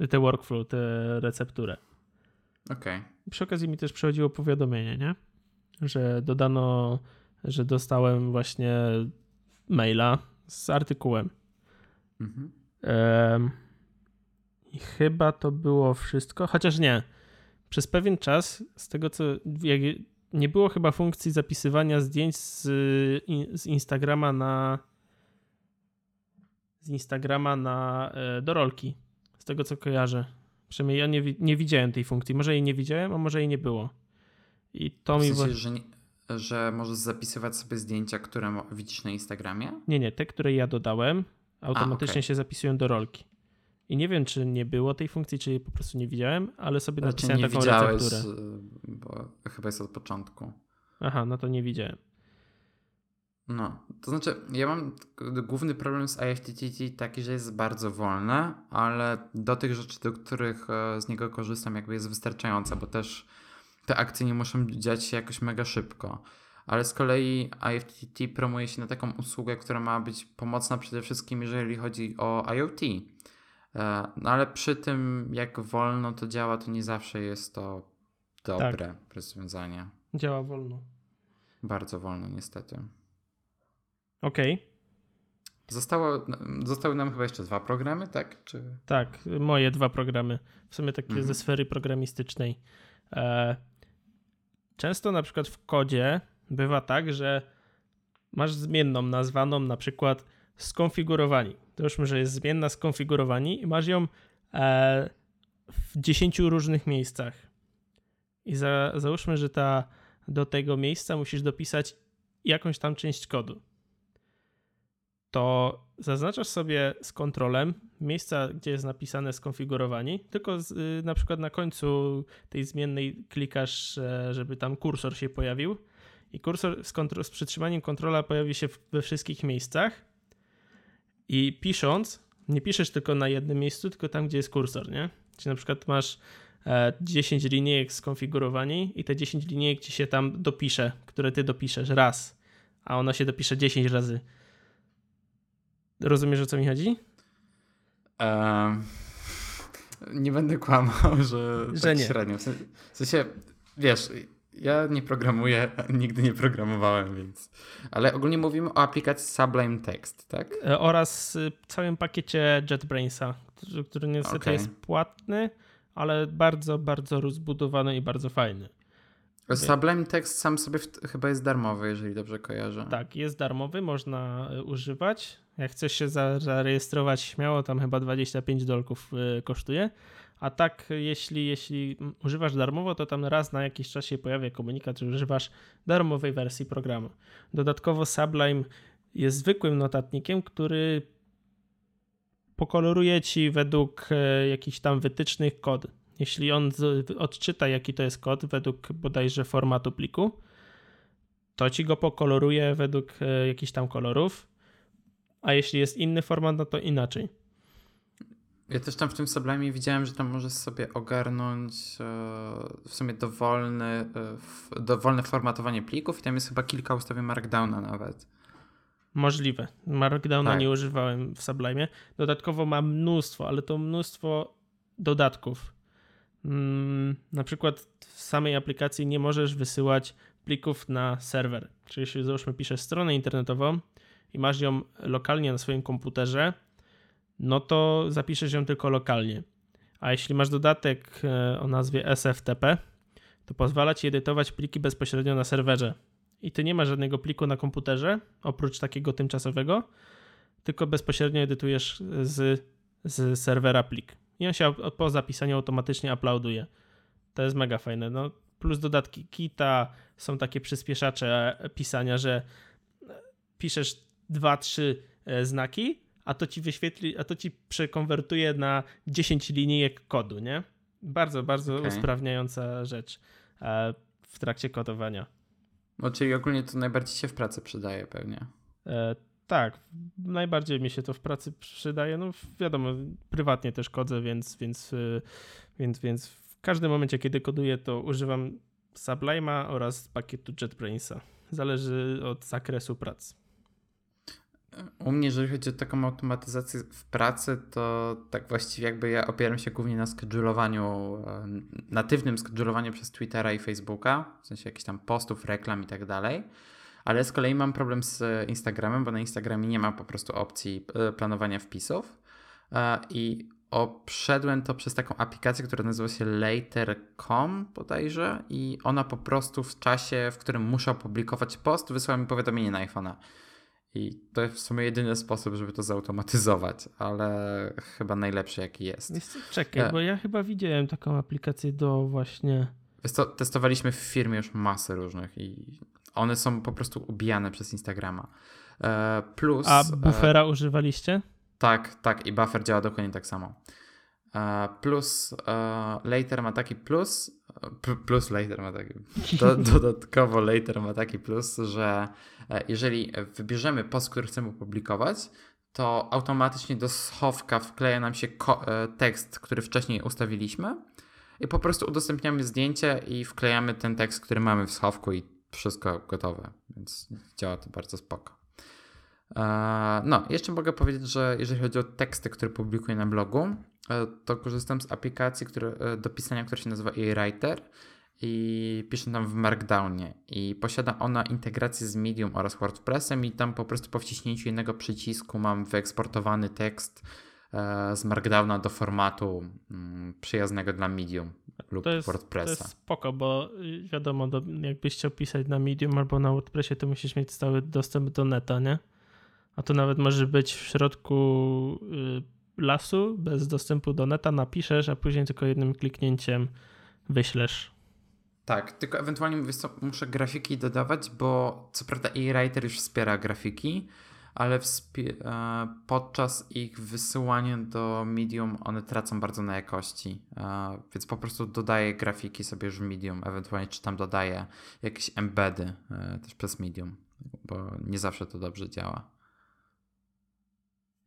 Te workflow, te recepturę. Okej. Okay. Przy okazji mi też przychodziło powiadomienie, nie? Że dodano, że dostałem właśnie maila z artykułem. Mhm. I chyba to było wszystko, chociaż nie. Przez pewien czas, z tego co. nie było chyba funkcji zapisywania zdjęć z, z Instagrama na. Z Instagrama na e, do rolki. Z tego co kojarzę. Przynajmniej ja nie, nie widziałem tej funkcji. Może jej nie widziałem, a może jej nie było. I to w mi. Sensie, że, nie, że możesz zapisywać sobie zdjęcia, które widzisz na Instagramie? Nie, nie. Te, które ja dodałem, automatycznie A, okay. się zapisują do rolki. I nie wiem, czy nie było tej funkcji, czy jej po prostu nie widziałem, ale sobie znaczy napisałem nie taką widziałeś, recepturę. Bo chyba jest od początku. Aha, no to nie widziałem. No, to znaczy, ja mam główny problem z IFTTT taki, że jest bardzo wolne, ale do tych rzeczy, do których e, z niego korzystam, jakby jest wystarczająca, bo też te akcje nie muszą dziać się jakoś mega szybko. Ale z kolei IFTTT promuje się na taką usługę, która ma być pomocna przede wszystkim, jeżeli chodzi o IoT. E, no ale przy tym, jak wolno to działa, to nie zawsze jest to dobre tak. rozwiązanie. Działa wolno. Bardzo wolno, niestety. Okej. Okay. Zostało, zostały nam chyba jeszcze dwa programy, tak? Czy... Tak, moje dwa programy. W sumie takie mhm. ze sfery programistycznej. E, często na przykład w kodzie bywa tak, że masz zmienną nazwaną na przykład skonfigurowani. Już że jest zmienna skonfigurowani i masz ją e, w 10 różnych miejscach. I za, załóżmy, że ta, do tego miejsca musisz dopisać jakąś tam część kodu. To zaznaczasz sobie z kontrolem miejsca, gdzie jest napisane skonfigurowani, tylko z, y, na przykład na końcu tej zmiennej klikasz, e, żeby tam kursor się pojawił i kursor z, kontro- z przytrzymaniem kontrola pojawi się we wszystkich miejscach i pisząc, nie piszesz tylko na jednym miejscu, tylko tam, gdzie jest kursor, nie? Czyli na przykład masz 10 e, linijek skonfigurowani i te 10 linijek ci się tam dopisze, które ty dopiszesz raz, a ona się dopisze 10 razy. Rozumiesz, o co mi chodzi? Um, nie będę kłamał, że, że tak nie. średnio. W sensie, wiesz, ja nie programuję, nigdy nie programowałem, więc. Ale ogólnie mówimy o aplikacji Sublime Text, tak? E, oraz y, całym pakiecie JetBrainsa, który niestety okay. jest płatny, ale bardzo, bardzo rozbudowany i bardzo fajny. Sublime Text sam sobie chyba jest darmowy, jeżeli dobrze kojarzę. Tak, jest darmowy, można y, używać. Jak chcesz się zarejestrować śmiało, tam chyba 25 dolków y, kosztuje. A tak, jeśli, jeśli używasz darmowo, to tam raz na jakiś czas się pojawia komunikat, że używasz darmowej wersji programu. Dodatkowo Sublime jest zwykłym notatnikiem, który pokoloruje ci według jakichś tam wytycznych kod. Jeśli on odczyta, jaki to jest kod według bodajże formatu pliku, to ci go pokoloruje według e, jakichś tam kolorów, a jeśli jest inny format, no to inaczej. Ja też tam w tym Sublime widziałem, że tam możesz sobie ogarnąć e, w sumie dowolny, e, dowolne formatowanie plików i tam jest chyba kilka ustawień Markdowna nawet. Możliwe. Markdowna tak. nie używałem w Sublime. Dodatkowo mam mnóstwo, ale to mnóstwo dodatków. Mm, na przykład w samej aplikacji nie możesz wysyłać plików na serwer. Czyli jeśli załóżmy piszesz stronę internetową i masz ją lokalnie na swoim komputerze, no to zapiszesz ją tylko lokalnie. A jeśli masz dodatek e, o nazwie SFTP, to pozwala ci edytować pliki bezpośrednio na serwerze. I ty nie masz żadnego pliku na komputerze, oprócz takiego tymczasowego, tylko bezpośrednio edytujesz z, z serwera plik. I on się po zapisaniu automatycznie uploaduje. To jest mega fajne. No, plus dodatki Kita, są takie przyspieszacze pisania, że piszesz dwa, trzy e, znaki, a to ci wyświetli, a to ci przekonwertuje na 10 linijek kodu, nie? Bardzo, bardzo okay. usprawniająca rzecz e, w trakcie kodowania. No, czyli ogólnie to najbardziej się w pracy przydaje pewnie. Tak, najbardziej mi się to w pracy przydaje. No wiadomo, prywatnie też kodzę, więc, więc, e, więc, więc w każdym momencie, kiedy koduję, to używam Sublime'a oraz pakietu JetBrainsa. Zależy od zakresu pracy. U mnie, jeżeli chodzi o taką automatyzację w pracy, to tak właściwie jakby ja opieram się głównie na skedulowaniu, e, natywnym skedulowaniu przez Twittera i Facebooka, w sensie jakichś tam postów, reklam i tak dalej. Ale z kolei mam problem z Instagramem, bo na Instagramie nie ma po prostu opcji e, planowania wpisów. E, I obszedłem to przez taką aplikację, która nazywa się Later.com bodajże i ona po prostu w czasie, w którym muszę opublikować post, wysłała mi powiadomienie na iPhone'a. I to jest w sumie jedyny sposób, żeby to zautomatyzować, ale chyba najlepszy jaki jest. czekaj, e... bo ja chyba widziałem taką aplikację do właśnie... To, testowaliśmy w firmie już masę różnych i one są po prostu ubijane przez Instagrama. E, plus... A buffera e... używaliście? Tak, tak i buffer działa dokładnie tak samo. E, plus e, later ma taki plus, plus later ma taki, do, dodatkowo later ma taki plus, że e, jeżeli wybierzemy post, który chcemy opublikować, to automatycznie do schowka wkleja nam się tekst, który wcześniej ustawiliśmy i po prostu udostępniamy zdjęcie i wklejamy ten tekst, który mamy w schowku i wszystko gotowe, więc działa to bardzo spoko. No, jeszcze mogę powiedzieć, że jeżeli chodzi o teksty, które publikuję na blogu, e, to korzystam z aplikacji które, e, do pisania, która się nazywa e-Writer i piszę tam w Markdownie i posiada ona integrację z Medium oraz WordPressem i tam po prostu po wciśnięciu jednego przycisku mam wyeksportowany tekst e, z Markdowna do formatu mm, przyjaznego dla Medium lub to jest, WordPressa. To jest spoko, bo y, wiadomo, jakbyś chciał pisać na Medium albo na WordPressie, to musisz mieć stały dostęp do neta, nie? a to nawet może być w środku y, lasu, bez dostępu do neta, napiszesz, a później tylko jednym kliknięciem wyślesz. Tak, tylko ewentualnie muszę grafiki dodawać, bo co prawda e-writer już wspiera grafiki, ale e, podczas ich wysyłania do Medium one tracą bardzo na jakości, e, więc po prostu dodaję grafiki sobie już w Medium, ewentualnie czy tam dodaję jakieś embedy e, też przez Medium, bo nie zawsze to dobrze działa.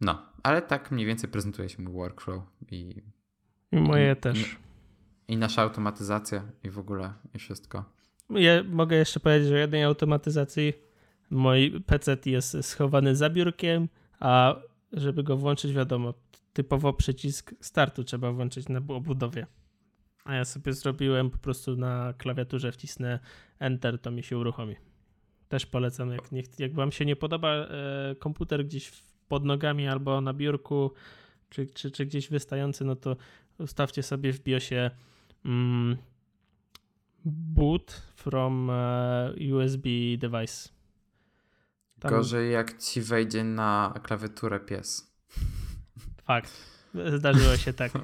No, ale tak mniej więcej prezentuje się mój workflow i. I moje i, też. I, I, nasza automatyzacja i w ogóle i wszystko. Ja mogę jeszcze powiedzieć o jednej automatyzacji. Mój PC jest schowany za biurkiem, a żeby go włączyć, wiadomo, typowo przycisk startu trzeba włączyć na obudowie. A ja sobie zrobiłem po prostu na klawiaturze wcisnę Enter, to mi się uruchomi. Też polecam, jak, nie, jak wam się nie podoba e, komputer gdzieś pod nogami albo na biurku, czy, czy, czy gdzieś wystający, no to ustawcie sobie w BIOSie mm, boot from uh, USB device. Tam... Gorzej jak ci wejdzie na klawiaturę pies. Fakt. Zdarzyło się tak.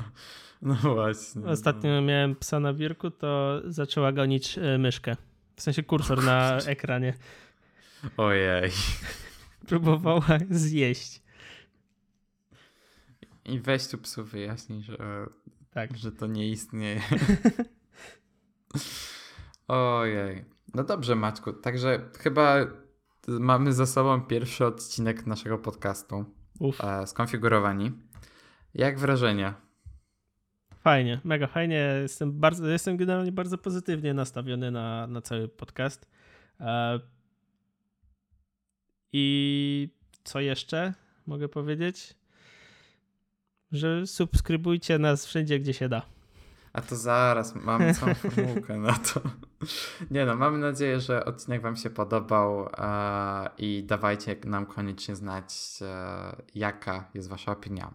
No właśnie. Ostatnio no. miałem psa na biurku, to zaczęła gonić e, myszkę. W sensie kursor na ekranie. Ojej próbowała zjeść. I weź tu psu wyjaśnij, że, tak. że to nie istnieje. Ojej. No dobrze, Maćku. Także chyba mamy za sobą pierwszy odcinek naszego podcastu. Uf. E, skonfigurowani. Jak wrażenia? Fajnie, mega fajnie. Jestem, bardzo, jestem generalnie bardzo pozytywnie nastawiony na, na cały podcast. E, I co jeszcze mogę powiedzieć? że subskrybujcie nas wszędzie, gdzie się da. A to zaraz, mamy całą formułkę na to. Nie no, mamy nadzieję, że odcinek Wam się podobał e, i dawajcie nam koniecznie znać, e, jaka jest Wasza opinia.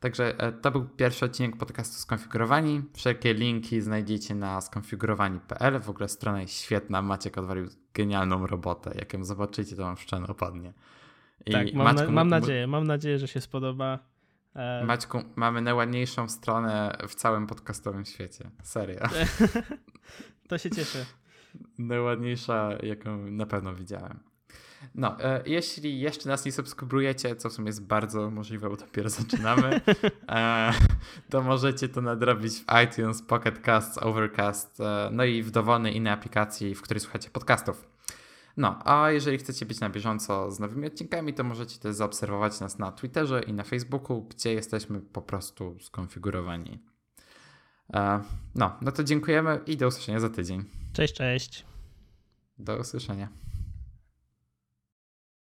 Także e, to był pierwszy odcinek podcastu Skonfigurowani. Wszelkie linki znajdziecie na skonfigurowani.pl. W ogóle strona jest świetna. Maciek odwalił genialną robotę. Jak ją zobaczycie, to Wam szczęście opadnie. I tak, mam, Maćku, na, mam nadzieję, mam nadzieję, że się spodoba. Maćku, mamy najładniejszą stronę w całym podcastowym świecie. Serio. to się cieszę. Najładniejsza, jaką na pewno widziałem. No, e, jeśli jeszcze nas nie subskrybujecie, co w sumie jest bardzo możliwe, bo dopiero zaczynamy, e, to możecie to nadrobić w iTunes, Pocket Casts, Overcast, e, no i w dowolnej innej aplikacji, w której słuchacie podcastów. No, a jeżeli chcecie być na bieżąco z nowymi odcinkami, to możecie też zaobserwować nas na Twitterze i na Facebooku, gdzie jesteśmy po prostu skonfigurowani. E, no, no to dziękujemy i do usłyszenia za tydzień. Cześć, cześć. Do usłyszenia.